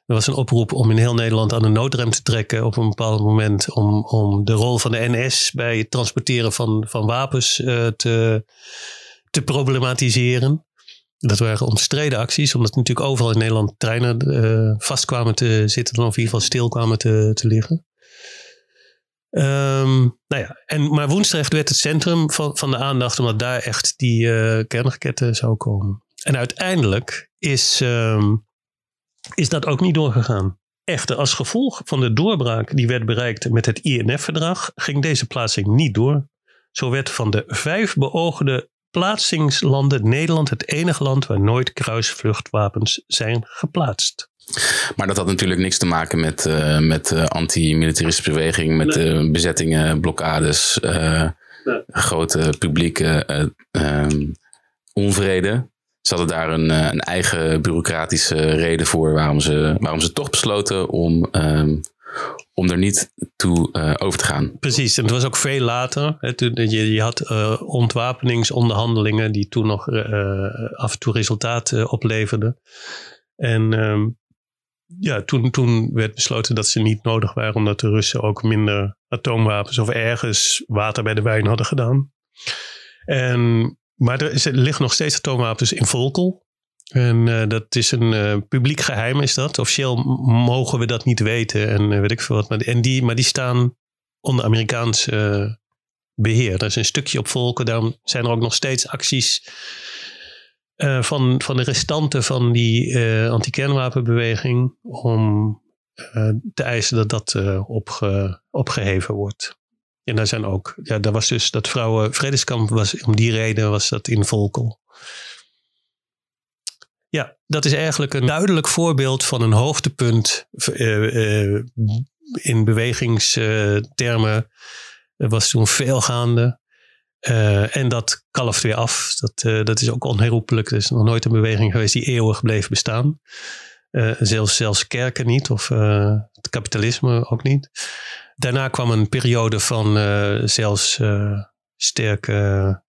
Er was een oproep om in heel Nederland aan de noodrem te trekken op een bepaald moment. Om, om de rol van de NS bij het transporteren van, van wapens te, te problematiseren. Dat waren omstreden acties, omdat natuurlijk overal in Nederland treinen uh, vast kwamen te zitten, of in ieder geval stil kwamen te, te liggen. Um, nou ja, en, maar Woensdrecht werd het centrum van, van de aandacht, omdat daar echt die uh, kernraketten zou komen. En uiteindelijk is, um, is dat ook niet doorgegaan. Echter, als gevolg van de doorbraak die werd bereikt met het INF-verdrag, ging deze plaatsing niet door. Zo werd van de vijf beoogde plaatsingslanden Nederland het enige land waar nooit kruisvluchtwapens zijn geplaatst. Maar dat had natuurlijk niks te maken met, uh, met uh, anti-militaristische beweging, met nee. uh, bezettingen, blokkades, nee. grote publieke ehm, onvrede. Ze hadden daar een, een, eigen bureaucratische reden voor waarom ze, waarom ze toch besloten om um, om er niet toe uh, over te gaan. Precies, en het was ook veel later. Hè, toen, je, je had uh, ontwapeningsonderhandelingen die toen nog uh, af en toe resultaat opleverden. En um, ja, toen, toen werd besloten dat ze niet nodig waren omdat de Russen ook minder atoomwapens of ergens water bij de wijn hadden gedaan. En, maar er, er liggen nog steeds atoomwapens in Volkel. En uh, dat is een uh, publiek geheim, is dat. Officieel mogen we dat niet weten en uh, weet ik veel wat. Maar, en die, maar die staan onder Amerikaans beheer. Er is een stukje op volken. Daarom zijn er ook nog steeds acties van, van de restanten van die anti-kernwapenbeweging. Om te eisen dat dat opge, opgeheven wordt. En daar zijn ook, ja, daar was dus dat vrouwen vredeskamp was, om die reden was dat in Volkel. Dat is eigenlijk een duidelijk voorbeeld van een hoogtepunt uh, uh, in bewegingstermen. Er was toen veel gaande. en dat kalft weer af. Dat, dat is ook onherroepelijk. Er is nog nooit een beweging geweest die eeuwig bleef bestaan. zelfs, zelfs kerken niet, of het kapitalisme ook niet. Daarna kwam een periode van zelfs sterke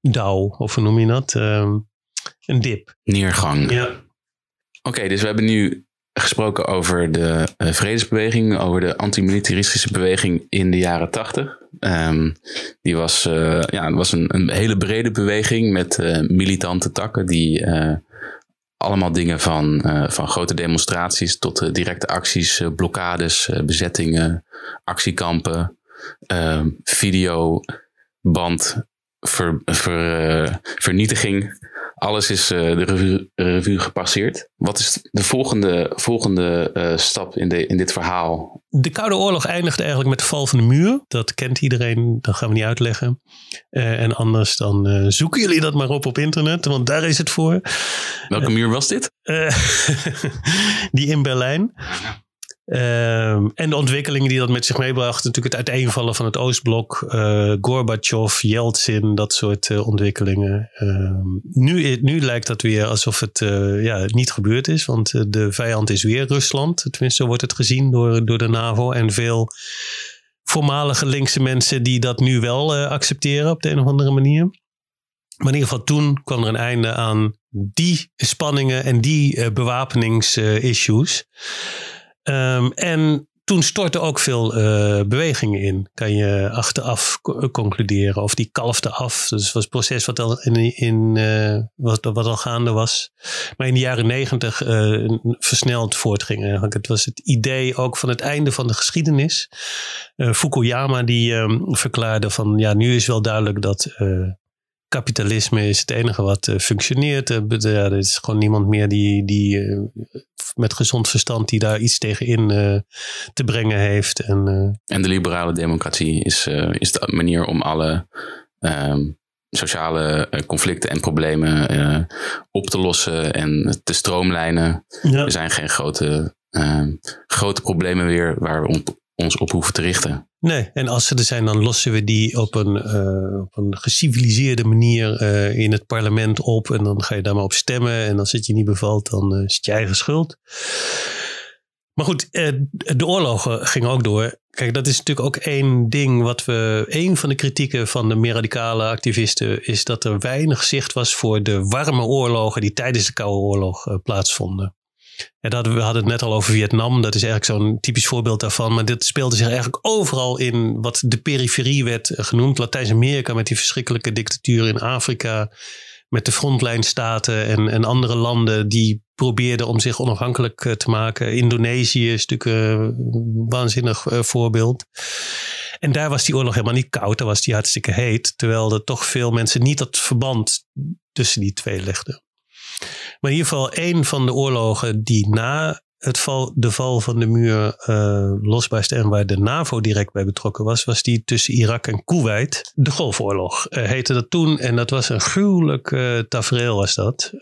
dauw, of hoe noem je dat? Ehm, een dip. Neergang. Ja. Oké, dus we hebben nu gesproken over de uh, vredesbeweging, over de antimilitaristische beweging in de jaren tachtig. Um, die was, uh, ja, was een, een, hele brede beweging met uh, militante takken die allemaal dingen van, van grote demonstraties tot directe acties, blokkades, bezettingen, actiekampen, ehm, videoband, ver, ver, vernietiging alles is uh, de revue, revue, gepasseerd. Wat is de volgende, volgende uh, stap in, de, in dit verhaal? De Koude Oorlog eindigde eigenlijk met de val van de muur. Dat kent iedereen, dat gaan we niet uitleggen. Uh, en anders dan zoeken jullie dat maar op op internet, want daar is het voor. Welke muur was dit? die in Berlijn. Ehm, en de ontwikkelingen die dat met zich meebracht. Natuurlijk het uiteenvallen van het Oostblok. Uh, Gorbachev, Yeltsin, dat soort uh, ontwikkelingen. Ehm, nu, nu lijkt dat weer alsof het uh, ja, niet gebeurd is. Want de vijand is weer Rusland. Tenminste, wordt het gezien door, door de NAVO. En veel voormalige linkse mensen die dat nu wel accepteren op de een of andere manier. Maar in ieder geval toen kwam er een einde aan die spanningen en die bewapeningsissues. Um, en toen stortte ook veel uh, bewegingen in, kan je achteraf concluderen. Of die kalfde af. Dus het was een proces wat al, in, in, uh, wat, wat, al gaande was. Maar in de jaren negentig uh, versneld voortging eigenlijk. Het was het idee ook van het einde van de geschiedenis. Fukuyama die um, verklaarde van ja, nu is wel duidelijk dat kapitalisme is het enige wat uh, functioneert. Ja, er is gewoon niemand meer die, die uh, met gezond verstand die daar iets tegen in te brengen heeft. En, en de liberale democratie is, is de manier om alle ehm, sociale conflicten en problemen op te lossen en te stroomlijnen. Ja. Er zijn geen grote, ehm, grote problemen weer waar we ons op hoeven te richten. Nee, en als ze er zijn, dan lossen we die op een, uh, op een geciviliseerde manier uh, in het parlement op. En dan ga je daar maar op stemmen. En als het je niet bevalt, dan uh, is het je eigen schuld. Maar goed, de oorlogen gingen ook door. Kijk, dat is natuurlijk ook één ding wat we. Een van de kritieken van de meer radicale activisten is dat er weinig zicht was voor de warme oorlogen die tijdens de Koude Oorlog plaatsvonden. Ja, dat, we hadden het net al over Vietnam. Dat is eigenlijk zo'n typisch voorbeeld daarvan. Maar dit speelde zich eigenlijk overal in wat de periferie werd genoemd. Latijns-Amerika met die verschrikkelijke dictatuur in Afrika. Met de frontlijnstaten en, en andere landen die probeerden om zich onafhankelijk eh, te maken. Indonesië is natuurlijk een waanzinnig eh, voorbeeld. En daar was die oorlog helemaal niet koud. Daar was die hartstikke heet. Terwijl er toch veel mensen niet dat verband tussen die twee legden. Maar in ieder geval een van de oorlogen die na het val, de val van de muur uh, losbaarste en waar de NAVO direct bij betrokken was, was die tussen Irak en Kuwait. De Golfoorlog uh, heette dat toen en dat was een gruwelijk uh, tafereel was dat.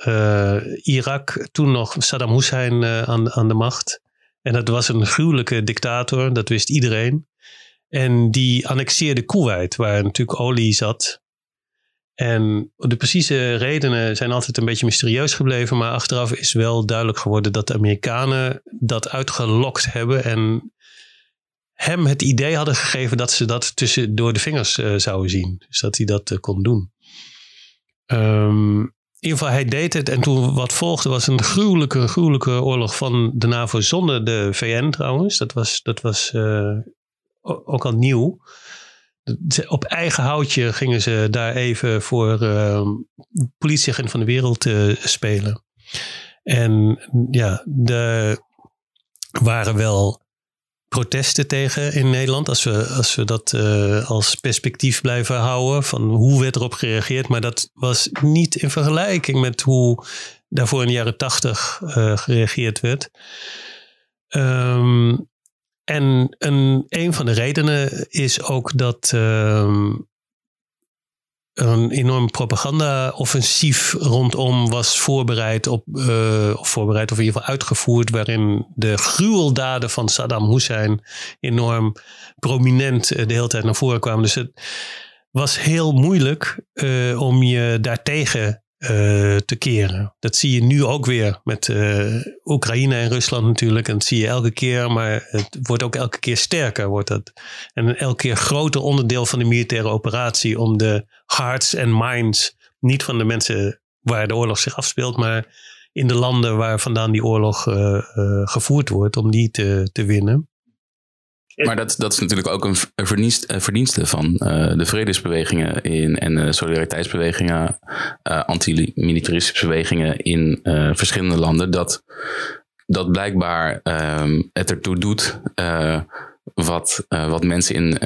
Irak, toen nog Saddam Hussein aan, aan de macht. En dat was een gruwelijke dictator, dat wist iedereen. En die annexeerde Kuwait, waar natuurlijk olie zat. En de precieze redenen zijn altijd een beetje mysterieus gebleven, maar achteraf is wel duidelijk geworden dat de Amerikanen dat uitgelokt hebben en hem het idee hadden gegeven dat ze dat tussen door de vingers uh, zouden zien. Dus dat hij dat uh, kon doen. Um, in ieder geval, hij deed het. En toen wat volgde was een gruwelijke, gruwelijke oorlog van de NAVO zonder de VN trouwens. Dat was, dat was uh, ook al nieuw op eigen houtje gingen ze daar even voor uh, politieagent van de wereld uh, spelen. En ja, er waren wel protesten tegen in Nederland. Als we, als we dat uh, als perspectief blijven houden. Van hoe werd erop gereageerd. Maar dat was niet in vergelijking met hoe daarvoor in de jaren tachtig uh, gereageerd werd. Um, en een, een van de redenen is ook dat uh, een enorm propaganda-offensief rondom was voorbereid op, uh, of voorbereid of in ieder geval uitgevoerd, waarin de gruweldaden van Saddam Hussein enorm prominent uh, de hele tijd naar voren kwamen. Dus het, was heel moeilijk om je daartegen uh, te keren. Dat zie je nu ook weer met uh, Oekraïne en Rusland natuurlijk. En dat zie je elke keer, maar het wordt ook elke keer sterker. Wordt dat. En elke keer groter onderdeel van de militaire operatie om de hearts en minds, niet van de mensen waar de oorlog zich afspeelt, maar in de landen waar vandaan die oorlog uh, gevoerd wordt, om die te, te winnen. Maar dat, dat is natuurlijk ook een verdienste van uh, de vredesbewegingen in, en de solidariteitsbewegingen, uh, anti-militaristische bewegingen in uh, verschillende landen. Dat, dat blijkbaar um, het ertoe doet wat, wat mensen in,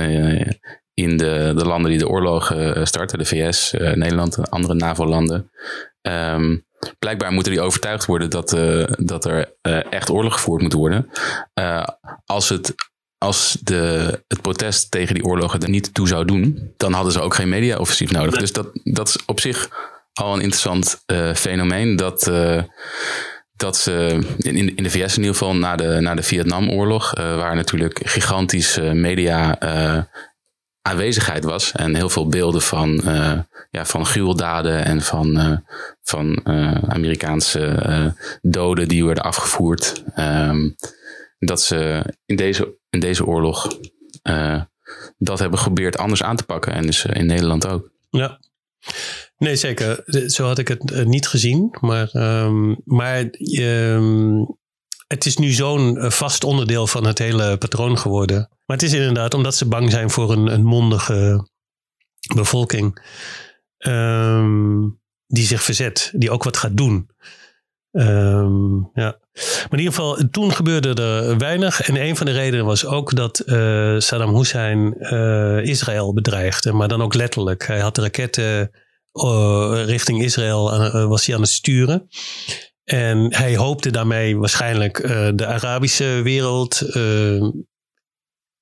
in de, de landen die de oorlog starten, de VS, Nederland andere NAVO-landen. Um, blijkbaar moeten die overtuigd worden dat, dat er echt oorlog gevoerd moet worden. als het als de, het protest tegen die oorlogen er niet toe zou doen, dan hadden ze ook geen mediaoffensief nodig. Dus dat, dat is op zich al een interessant uh, fenomeen. Dat, uh, dat ze in, in de VS in ieder geval na de, na de Vietnamoorlog, uh, waar natuurlijk gigantische media aanwezigheid was. En heel veel beelden van, ja, van gruweldaden en van, van Amerikaanse doden die werden afgevoerd. Um, dat ze in deze, in deze oorlog uh, dat hebben geprobeerd anders aan te pakken. En dus eh, in Nederland ook. Ja. Nee, zeker. Zo had ik het eh, niet gezien. Maar, um, maar um, het is nu zo'n vast onderdeel van het hele patroon geworden. Maar het is inderdaad omdat ze bang zijn voor een, een mondige bevolking. Um, die zich verzet, die ook wat gaat doen. Um, ja. Maar in ieder geval, toen gebeurde er weinig. En een van de redenen was ook dat uh, Saddam Hussein uh, Israël bedreigde. Maar dan ook letterlijk. Hij had raketten uh, richting Israël was hij aan het sturen. En hij hoopte daarmee waarschijnlijk de Arabische wereld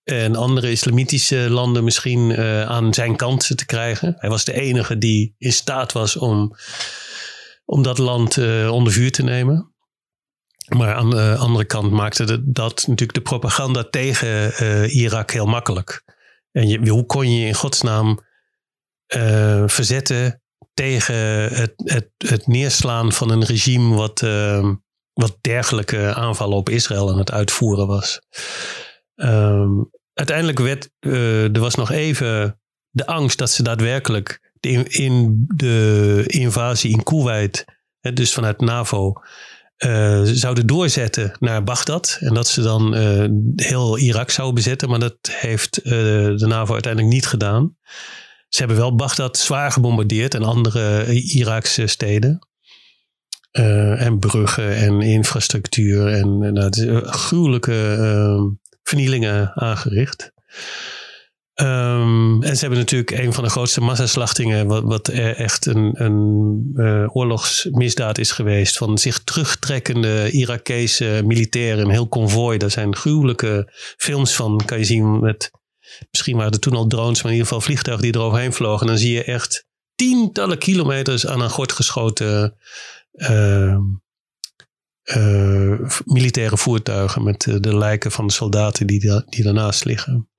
en andere islamitische landen misschien aan zijn kant te krijgen. Hij was de enige die in staat was om om dat land uh, onder vuur te nemen. Maar aan de andere kant maakte dat natuurlijk de propaganda tegen uh, Irak heel makkelijk. En je, hoe kon je in godsnaam uh, verzetten tegen het, het, het, neerslaan van een regime wat, wat dergelijke aanvallen op Israël aan het uitvoeren was? Um, uiteindelijk werd er was nog even de angst dat ze daadwerkelijk in, in de invasie in Kuwait, dus vanuit NAVO, uh, zouden doorzetten naar Bagdad. En dat ze dan uh, heel Irak zouden bezetten. Maar dat heeft uh, de NAVO uiteindelijk niet gedaan. Ze hebben wel Bagdad zwaar gebombardeerd en andere Iraakse steden. en bruggen en infrastructuur en nou, gruwelijke vernielingen aangericht. Um, en ze hebben natuurlijk een van de grootste massaslachtingen, wat, echt een, een uh, oorlogsmisdaad is geweest, van zich terugtrekkende Irakese militairen, een heel konvooi. Daar zijn gruwelijke films van, kan je zien met, misschien waren er toen al drones, maar in ieder geval vliegtuigen die eroverheen vlogen. En dan zie je echt tientallen kilometers aan een gort geschoten uh, uh, militaire voertuigen met de lijken van de soldaten die, die daarnaast liggen.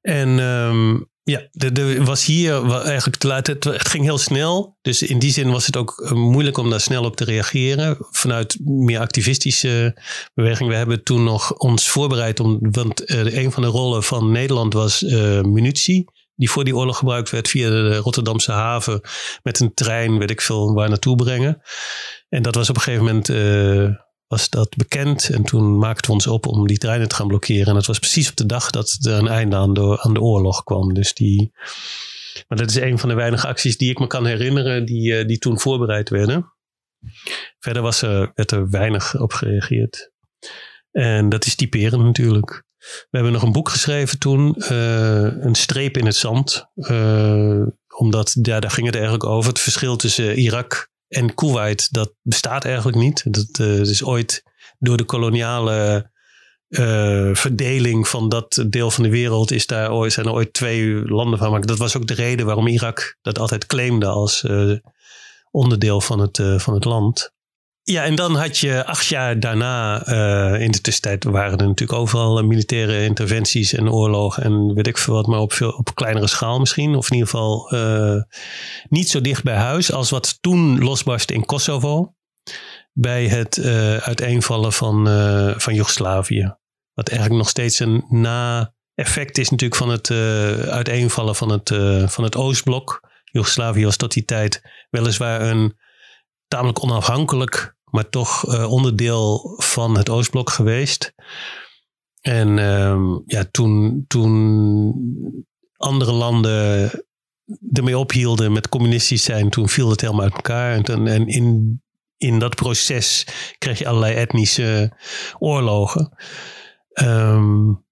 En um, ja, er was hier eigenlijk te laat. Het, ging heel snel. Dus in die zin was het ook eh, moeilijk om daar snel op te reageren. Vanuit meer activistische beweging. We hebben toen nog ons voorbereid om. Want uh, een van de rollen van Nederland was uh, munitie. Die voor die oorlog gebruikt werd via de Rotterdamse haven. Met een trein, weet ik veel, waar naartoe brengen. En dat was op een gegeven moment was dat bekend. En toen maakten we ons op om die treinen te gaan blokkeren. En dat was precies op de dag dat er een einde aan de, aan de oorlog kwam. Dus die, maar dat is een van de weinige acties die ik me kan herinneren die, eh, die toen voorbereid werden. Verder was er, werd er weinig op gereageerd. En dat is typerend natuurlijk. We hebben nog een boek geschreven toen, uh, Een streep in het zand. Uh, omdat daar ging het eigenlijk over. Het verschil tussen Irak en Kuwait, dat bestaat eigenlijk niet. Dat, uh, is ooit door de koloniale uh, verdeling van dat deel van de wereld is daar ooit, zijn er ooit twee landen van. Maar dat was ook de reden waarom Irak dat altijd claimde als uh, onderdeel van het, van het land. Ja, en dan had je acht jaar daarna, uh, in de tussentijd waren er natuurlijk overal militaire interventies en oorlogen en weet ik veel wat, maar op, veel, op kleinere schaal misschien. Of in ieder geval uh, niet zo dicht bij huis als wat toen losbarstte in Kosovo. Bij het uiteenvallen van, van Joegoslavië. Wat eigenlijk nog steeds een na-effect is natuurlijk van het uiteenvallen van het, van het Oostblok. Joegoslavië was tot die tijd weliswaar een tamelijk onafhankelijk maar toch uh, onderdeel van het Oostblok geweest. En um, ja, toen, toen andere landen ermee ophielden met communistisch zijn, toen viel het helemaal uit elkaar. En, toen, en in, in dat proces kreeg je allerlei etnische oorlogen. Um,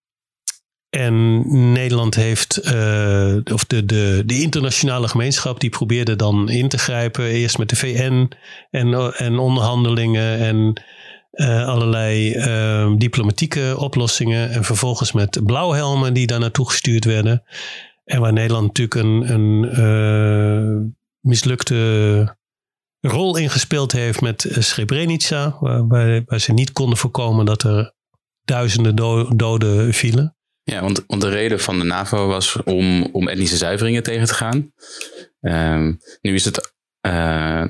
en Nederland heeft, uh, of de, de, de internationale gemeenschap, die probeerde dan in te grijpen. Eerst met de VN en, en onderhandelingen en uh, allerlei uh, diplomatieke oplossingen. En vervolgens met blauwhelmen die daar naartoe gestuurd werden. En waar Nederland natuurlijk een, een mislukte rol in gespeeld heeft met Srebrenica. Waar, waar, ze niet konden voorkomen dat er duizenden doden vielen. Ja, want, de reden van de NAVO was om, om etnische zuiveringen tegen te gaan. Um, nu is het uh,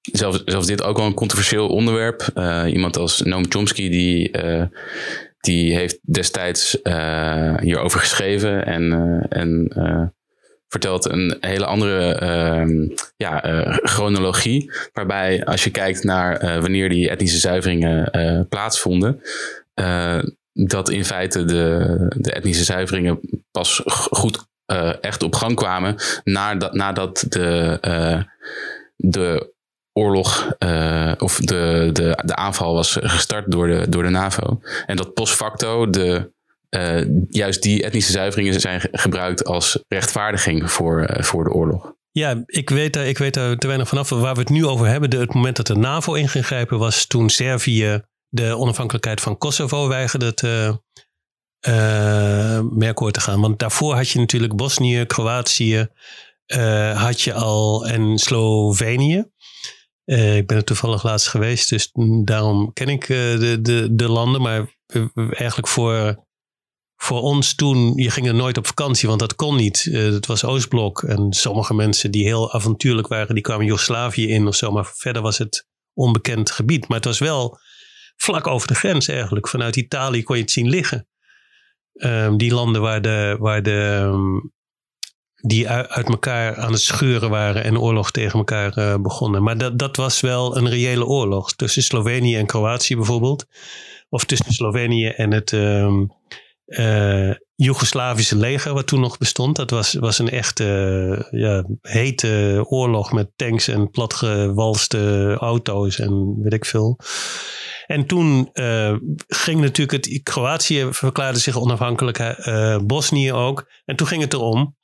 zelfs, zelfs dit ook wel een controversieel onderwerp. Uh, iemand als Noam Chomsky die, uh, die heeft destijds hierover geschreven en, en vertelt een hele andere ehm, ja, chronologie. Waarbij als je kijkt naar wanneer die etnische zuiveringen plaatsvonden dat in feite de, de etnische zuiveringen pas goed uh, echt op gang kwamen nadat, nadat de, uh, de oorlog uh, of de, de, de aanval was gestart door de, door de NAVO. En dat post facto de, juist die etnische zuiveringen zijn gebruikt als rechtvaardiging voor, voor de oorlog. Ja, ik weet, ik weet er te weinig vanaf. Waar we het nu over hebben, de, het moment dat de NAVO ingegrepen was toen Servië de onafhankelijkheid van Kosovo weigerde te uh, mee te gaan. Want daarvoor had je natuurlijk Bosnië, Kroatië, uh, had je al en Slovenië. Ik ben er toevallig laatst geweest, dus daarom ken ik de, de, de landen. Maar eigenlijk voor, voor ons toen, je ging er nooit op vakantie, want dat kon niet. het was Oostblok en sommige mensen die heel avontuurlijk waren, die kwamen Joegoslavië in of zo. Maar verder was het onbekend gebied. Maar het was wel vlak over de grens eigenlijk. Vanuit Italië kon je het zien liggen. Um, die landen waar de, waar de, um, die uit elkaar aan het scheuren waren en oorlog tegen elkaar uh, begonnen. Maar dat, dat was wel een reële oorlog. Tussen Slovenië en Kroatië bijvoorbeeld. Of tussen Slovenië en het um, Joegoslavische leger, wat toen nog bestond. Dat was, was een echte ja, hete oorlog met tanks en platgewalste auto's en weet ik veel. En toen uh, ging natuurlijk het. Kroatië verklaarde zich onafhankelijk, uh, Bosnië ook. En toen ging het erom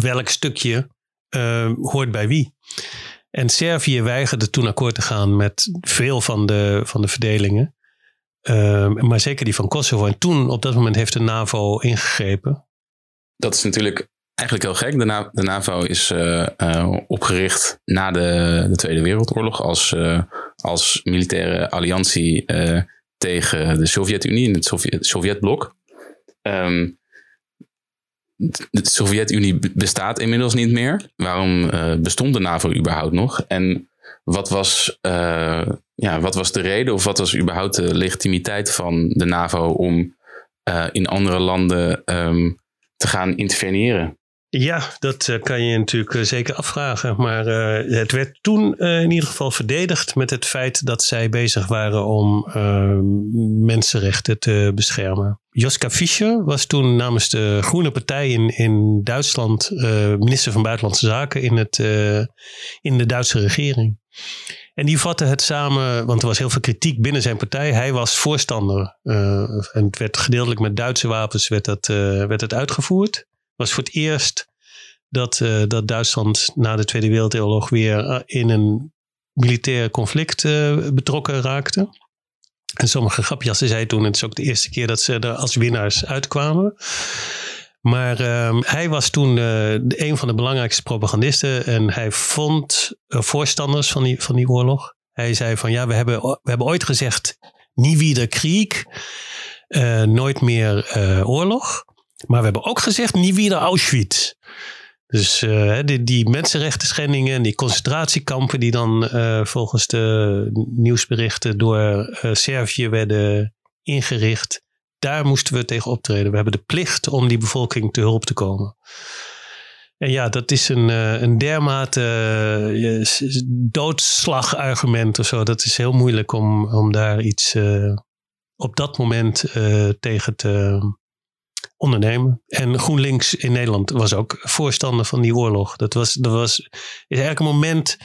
welk stukje uh, hoort bij wie. En Servië weigerde toen akkoord te gaan met veel van de, van de verdelingen. maar zeker die van Kosovo. En toen, op dat moment, heeft de NAVO ingegrepen. Dat is natuurlijk eigenlijk heel gek. De, NAVO is opgericht na de, de, Tweede Wereldoorlog als, als militaire alliantie tegen de Sovjet-Unie en het Sovjet, Sovjetblok. Um, de Sovjet-Unie bestaat inmiddels niet meer. Waarom bestond de NAVO überhaupt nog? En wat was, ja, wat was de reden of wat was überhaupt de legitimiteit van de NAVO om in andere landen um, te gaan interveneren? Ja, dat uh, kan je natuurlijk uh, zeker afvragen. Maar uh, het werd toen in ieder geval verdedigd met het feit dat zij bezig waren om mensenrechten te beschermen. Joska Fischer was toen namens de Groene Partij in, in Duitsland minister van Buitenlandse Zaken in, het, in de Duitse regering. En die vatte het samen, want er was heel veel kritiek binnen zijn partij. Hij was voorstander. en het werd gedeeltelijk met Duitse wapens werd dat, werd het uitgevoerd was voor het eerst dat, uh, dat Duitsland na de Tweede Wereldoorlog weer uh, in een militair conflict uh, betrokken raakte. En sommige grapjassen zeiden toen, het is ook de eerste keer dat ze er als winnaars uitkwamen. Maar ehm, hij was toen een van de belangrijkste propagandisten en hij vond voorstanders van die, van die oorlog. Hij zei van ja, we hebben, we hebben ooit gezegd, nie wieder Krieg, nooit meer oorlog. Maar we hebben ook gezegd, nie wieder Auschwitz. Dus uh, die, die mensenrechten schendingen en die concentratiekampen die dan volgens de nieuwsberichten door Servië werden ingericht, daar moesten we tegen optreden. We hebben de plicht om die bevolking te hulp te komen. En ja, dat is een, een dermate doodslagargument of zo. Dat is heel moeilijk om, om daar iets op dat moment tegen te ondernemen. En GroenLinks in Nederland was ook voorstander van die oorlog. Dat was, dat was is eigenlijk moment,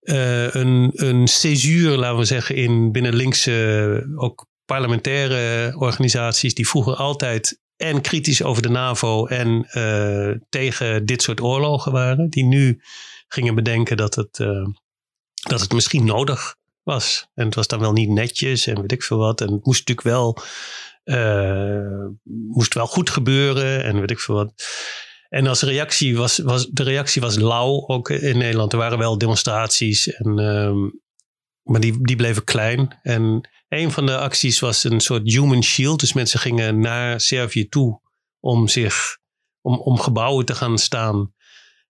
uh, een, een césuur, laten we zeggen, in binnen linkse, ook parlementaire organisaties, die vroeger altijd en kritisch over de NAVO en uh, tegen dit soort oorlogen waren, die nu gingen bedenken dat het, dat het misschien nodig was. En het was dan wel niet netjes en weet ik veel wat. En het moest natuurlijk wel, moest wel goed gebeuren en weet ik veel wat. En als reactie was, was de reactie was lauw ook in Nederland. Er waren wel demonstraties, en, um, maar die, die bleven klein. En een van de acties was een soort human shield. Dus mensen gingen naar Servië toe om zich om, om gebouwen te gaan staan.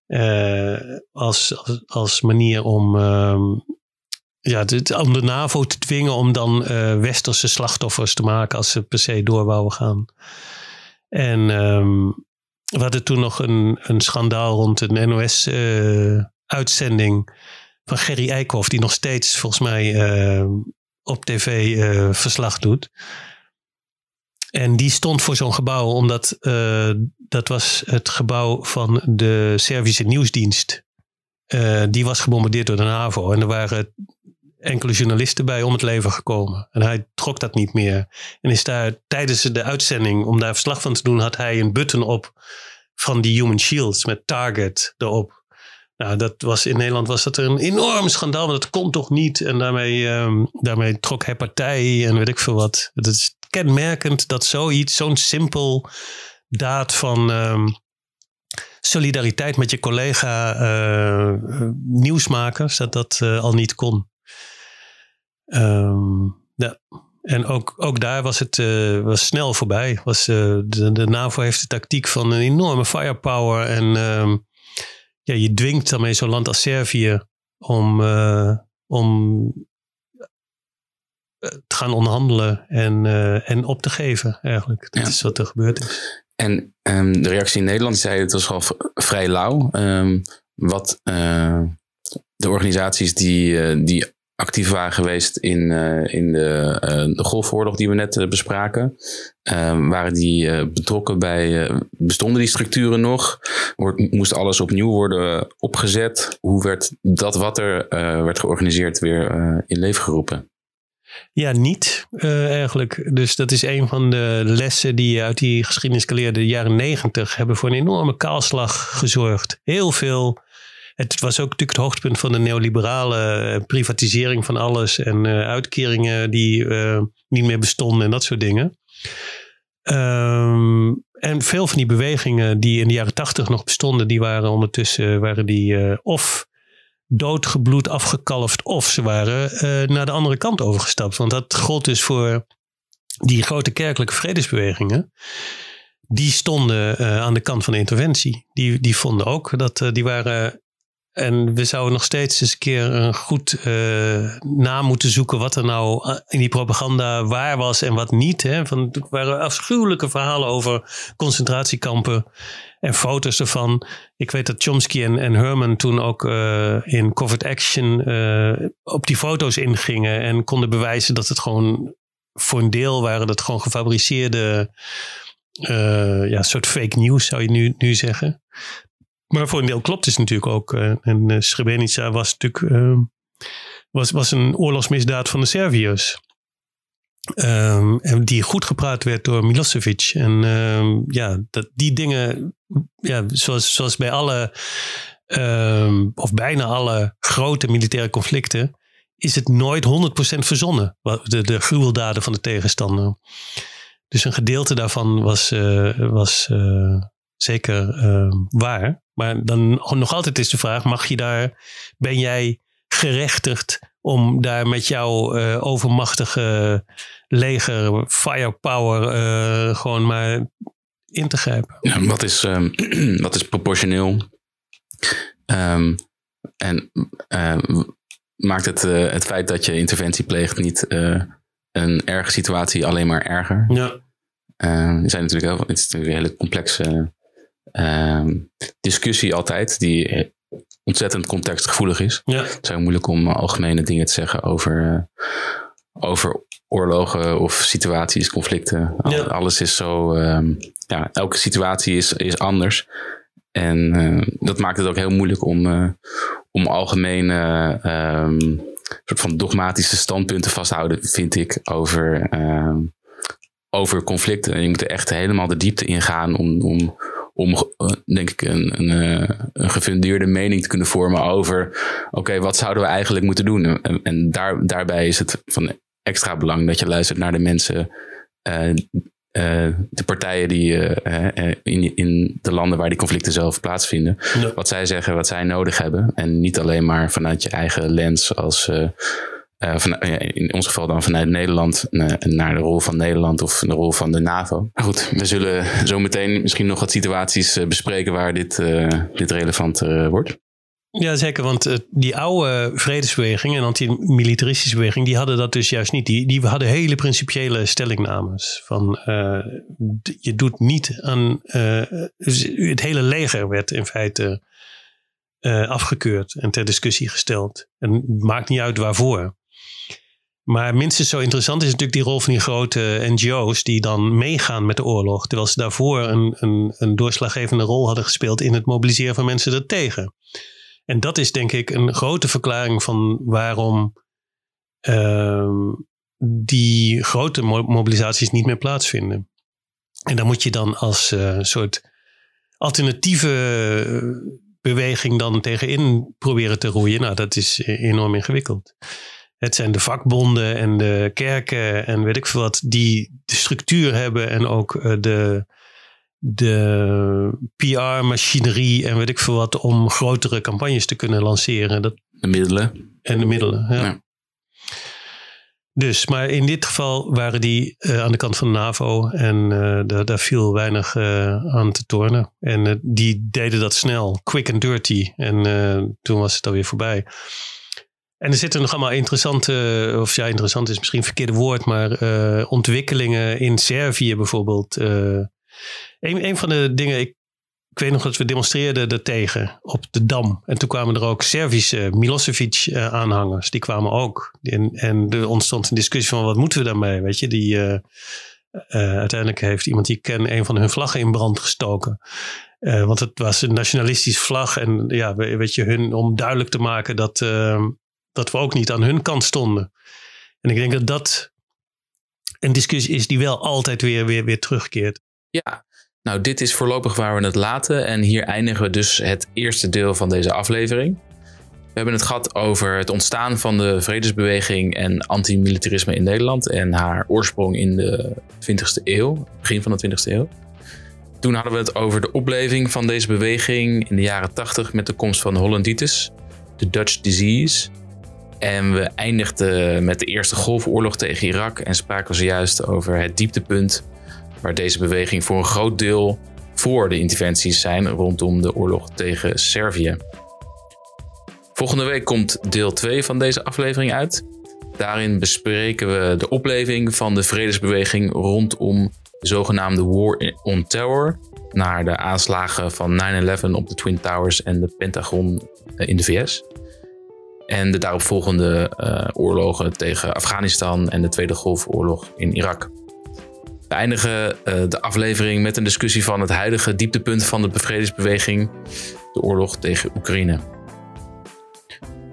Uh, als, als, als manier om um, ja, de, om de NAVO te dwingen om dan uh, westerse slachtoffers te maken als ze per se door wouden gaan. En um, we hadden toen nog een, een schandaal rond een NOS-uitzending uh, van Gerry Eikhoff, die nog steeds volgens mij uh, op tv uh, verslag doet. En die stond voor zo'n gebouw, omdat dat was het gebouw van de Servische nieuwsdienst. die was gebombardeerd door de NAVO. En er waren enkele journalisten bij om het leven gekomen. En hij trok dat niet meer. En is daar tijdens de uitzending, om daar verslag van te doen, had hij een button op van die Human Shields met Target erop. Nou, dat was, in Nederland was dat een enorm schandaal, want dat kon toch niet. En daarmee, um, daarmee trok hij partij en weet ik veel wat. Het is kenmerkend dat zoiets, zo'n simpel daad van um, solidariteit met je collega uh, nieuwsmakers, dat dat uh, al niet kon. Um, ja. En ook, ook daar was het uh, was snel voorbij. Was, uh, de, de, NAVO heeft de tactiek van een enorme firepower. En um, ja, je dwingt daarmee zo'n land als Servië om, uh, om te gaan onderhandelen en, en op te geven eigenlijk. Dat ja. is wat er gebeurd is. En um, de reactie in Nederland zei het was al vrij lauw. wat de organisaties die, die actief waren geweest in, uh, in de, uh, de Golfoorlog die we net uh, bespraken. waren die betrokken bij, bestonden die structuren nog? Moest alles opnieuw worden opgezet? Hoe werd dat wat er werd georganiseerd weer in leven geroepen? Ja, niet eigenlijk. Dus dat is een van de lessen die uit die geschiedenis geleerde. De jaren negentig hebben voor een enorme kaalslag gezorgd. Heel veel het was ook natuurlijk het hoogtepunt van de neoliberale eh, privatisering van alles en uh, uitkeringen die uh, niet meer bestonden en dat soort dingen. Um, en veel van die bewegingen die in de jaren tachtig nog bestonden, die waren ondertussen waren die of doodgebloed afgekalfd of ze waren naar de andere kant overgestapt. Want dat gold dus voor die grote kerkelijke vredesbewegingen die stonden aan de kant van de interventie. Die, die vonden ook dat die waren en we zouden nog steeds eens een keer een goed uh, na moeten zoeken wat er nou eh, in die propaganda waar was en wat niet. Hè? Van, er waren afschuwelijke verhalen over concentratiekampen en foto's ervan. Ik weet dat Chomsky en, Herman toen ook uh, in Covert Action op die foto's ingingen en konden bewijzen dat het gewoon voor een deel waren dat gewoon gefabriceerde ja, soort fake news zou je nu, nu zeggen. Maar voor een deel klopt het natuurlijk ook. Uh, en uh, Srebrenica was natuurlijk uh, was, was een oorlogsmisdaad van de Serviërs. Um, en die goed gepraat werd door Milosevic. En um, ja, dat, die dingen, ja, zoals, zoals bij alle, of bijna alle grote militaire conflicten, is het nooit 100% verzonnen. De, de gruweldaden van de tegenstander. Dus een gedeelte daarvan was, uh, was zeker waar. Maar dan nog altijd is de vraag: mag je daar, ben jij gerechtigd om daar met jouw uh, overmachtige leger, firepower, uh, gewoon maar in te grijpen. Ja, wat, is, um, wat is proportioneel? Um, en uh, maakt het, uh, het feit dat je interventie pleegt niet een erge situatie alleen maar erger? Ja. er zijn natuurlijk heel, het is natuurlijk een hele complexe ehm, discussie altijd, die ontzettend contextgevoelig is. Ja. Het is heel moeilijk om algemene dingen te zeggen over, over oorlogen of situaties, conflicten. Ja. Alles is zo, um, ja, elke situatie is, is anders. En uh, dat maakt het ook heel moeilijk om, uh, om algemene um, soort van dogmatische standpunten vasthouden, vind ik, over, over conflicten. En je moet er echt helemaal de diepte in gaan om, om, om denk ik, een, een, een gefundeerde mening te kunnen vormen over, oké, okay, wat zouden we eigenlijk moeten doen? En, en daar, daarbij is het van extra belang dat je luistert naar de mensen, uh, uh, de partijen die uh, in, in de landen waar die conflicten zelf plaatsvinden, ja. wat zij zeggen, wat zij nodig hebben. En niet alleen maar vanuit je eigen lens als. Van, in ons geval dan vanuit Nederland naar de rol van Nederland of de rol van de NAVO. Goed, we zullen zo meteen misschien nog wat situaties bespreken waar dit, dit relevant wordt. Ja, zeker. Want die oude vredesbeweging en antimilitaristische beweging, die hadden dat dus juist niet. Die, die hadden hele principiële stellingnames. Van je doet niet aan. Het hele leger werd in feite afgekeurd en ter discussie gesteld. En het maakt niet uit waarvoor. Maar minstens zo interessant is natuurlijk die rol van die grote NGO's die dan meegaan met de oorlog. Terwijl ze daarvoor een, een, een doorslaggevende rol hadden gespeeld in het mobiliseren van mensen ertegen. En dat is denk ik een grote verklaring van waarom uh, die grote mobilisaties niet meer plaatsvinden. En daar moet je dan als uh, soort alternatieve beweging dan tegenin proberen te roeien. Nou, dat is enorm ingewikkeld. Het zijn de vakbonden en de kerken en weet ik veel wat, die de structuur hebben en ook uh, de, de PR-machinerie en weet ik veel wat om grotere campagnes te kunnen lanceren. Dat, de middelen. En de middelen, ja. ja. Dus, maar in dit geval waren die uh, aan de kant van de NAVO en uh, daar, daar viel weinig uh, aan te tornen. En die deden dat snel, quick and dirty. En toen was het alweer voorbij. En er zitten nog allemaal interessante, of ja, interessant is misschien een verkeerde woord, maar ontwikkelingen in Servië bijvoorbeeld een, een van de dingen, ik, ik weet nog dat we demonstreerden er tegen op de Dam. En toen kwamen er ook Servische Milosevic-aanhangers. Die kwamen ook. En, en er ontstond een discussie van wat moeten we daarmee? Weet je, die, uh, uh, uiteindelijk heeft iemand die ik ken een van hun vlaggen in brand gestoken. Uh, want het was een nationalistische vlag. En ja, weet je, hun om duidelijk te maken dat, dat we ook niet aan hun kant stonden. En ik denk dat dat een discussie is die wel altijd weer, weer, weer terugkeert. Ja, nou, dit is voorlopig waar we het laten. En hier eindigen we dus het eerste deel van deze aflevering. We hebben het gehad over het ontstaan van de vredesbeweging en antimilitarisme in Nederland en haar oorsprong in de 20e eeuw, begin van de 20e eeuw. Toen hadden we het over de opleving van deze beweging in de jaren 80 met de komst van Hollanditis, de Dutch Disease. En we eindigden met de Eerste Golfoorlog tegen Irak en spraken zojuist over het dieptepunt waar deze beweging voor een groot deel voor de interventies zijn rondom de oorlog tegen Servië. Volgende week komt deel 2 van deze aflevering uit. Daarin bespreken we de opleving van de vredesbeweging rondom de zogenaamde War on Terror, naar de aanslagen van 9-11 op de Twin Towers en de Pentagon in de VS. En de daaropvolgende uh, oorlogen tegen Afghanistan en de Tweede Golfoorlog in Irak. We eindigen uh, de aflevering met een discussie van het huidige dieptepunt van de bevrijdingsbeweging, de oorlog tegen Oekraïne.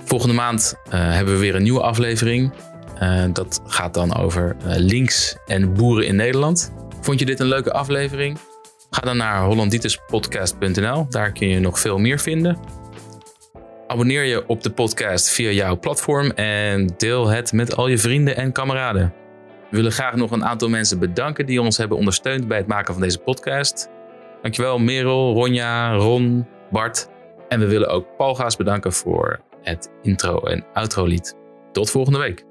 Volgende maand uh, hebben we weer een nieuwe aflevering. Dat gaat dan over links en boeren in Nederland. Vond je dit een leuke aflevering? Ga dan naar hollandituspodcast.nl. Daar kun je nog veel meer vinden. Abonneer je op de podcast via jouw platform en deel het met al je vrienden en kameraden. We willen graag nog een aantal mensen bedanken die ons hebben ondersteund bij het maken van deze podcast. Dankjewel Merel, Ronja, Ron, Bart. En we willen ook Paul Gaas bedanken voor het intro en outro lied. Tot volgende week.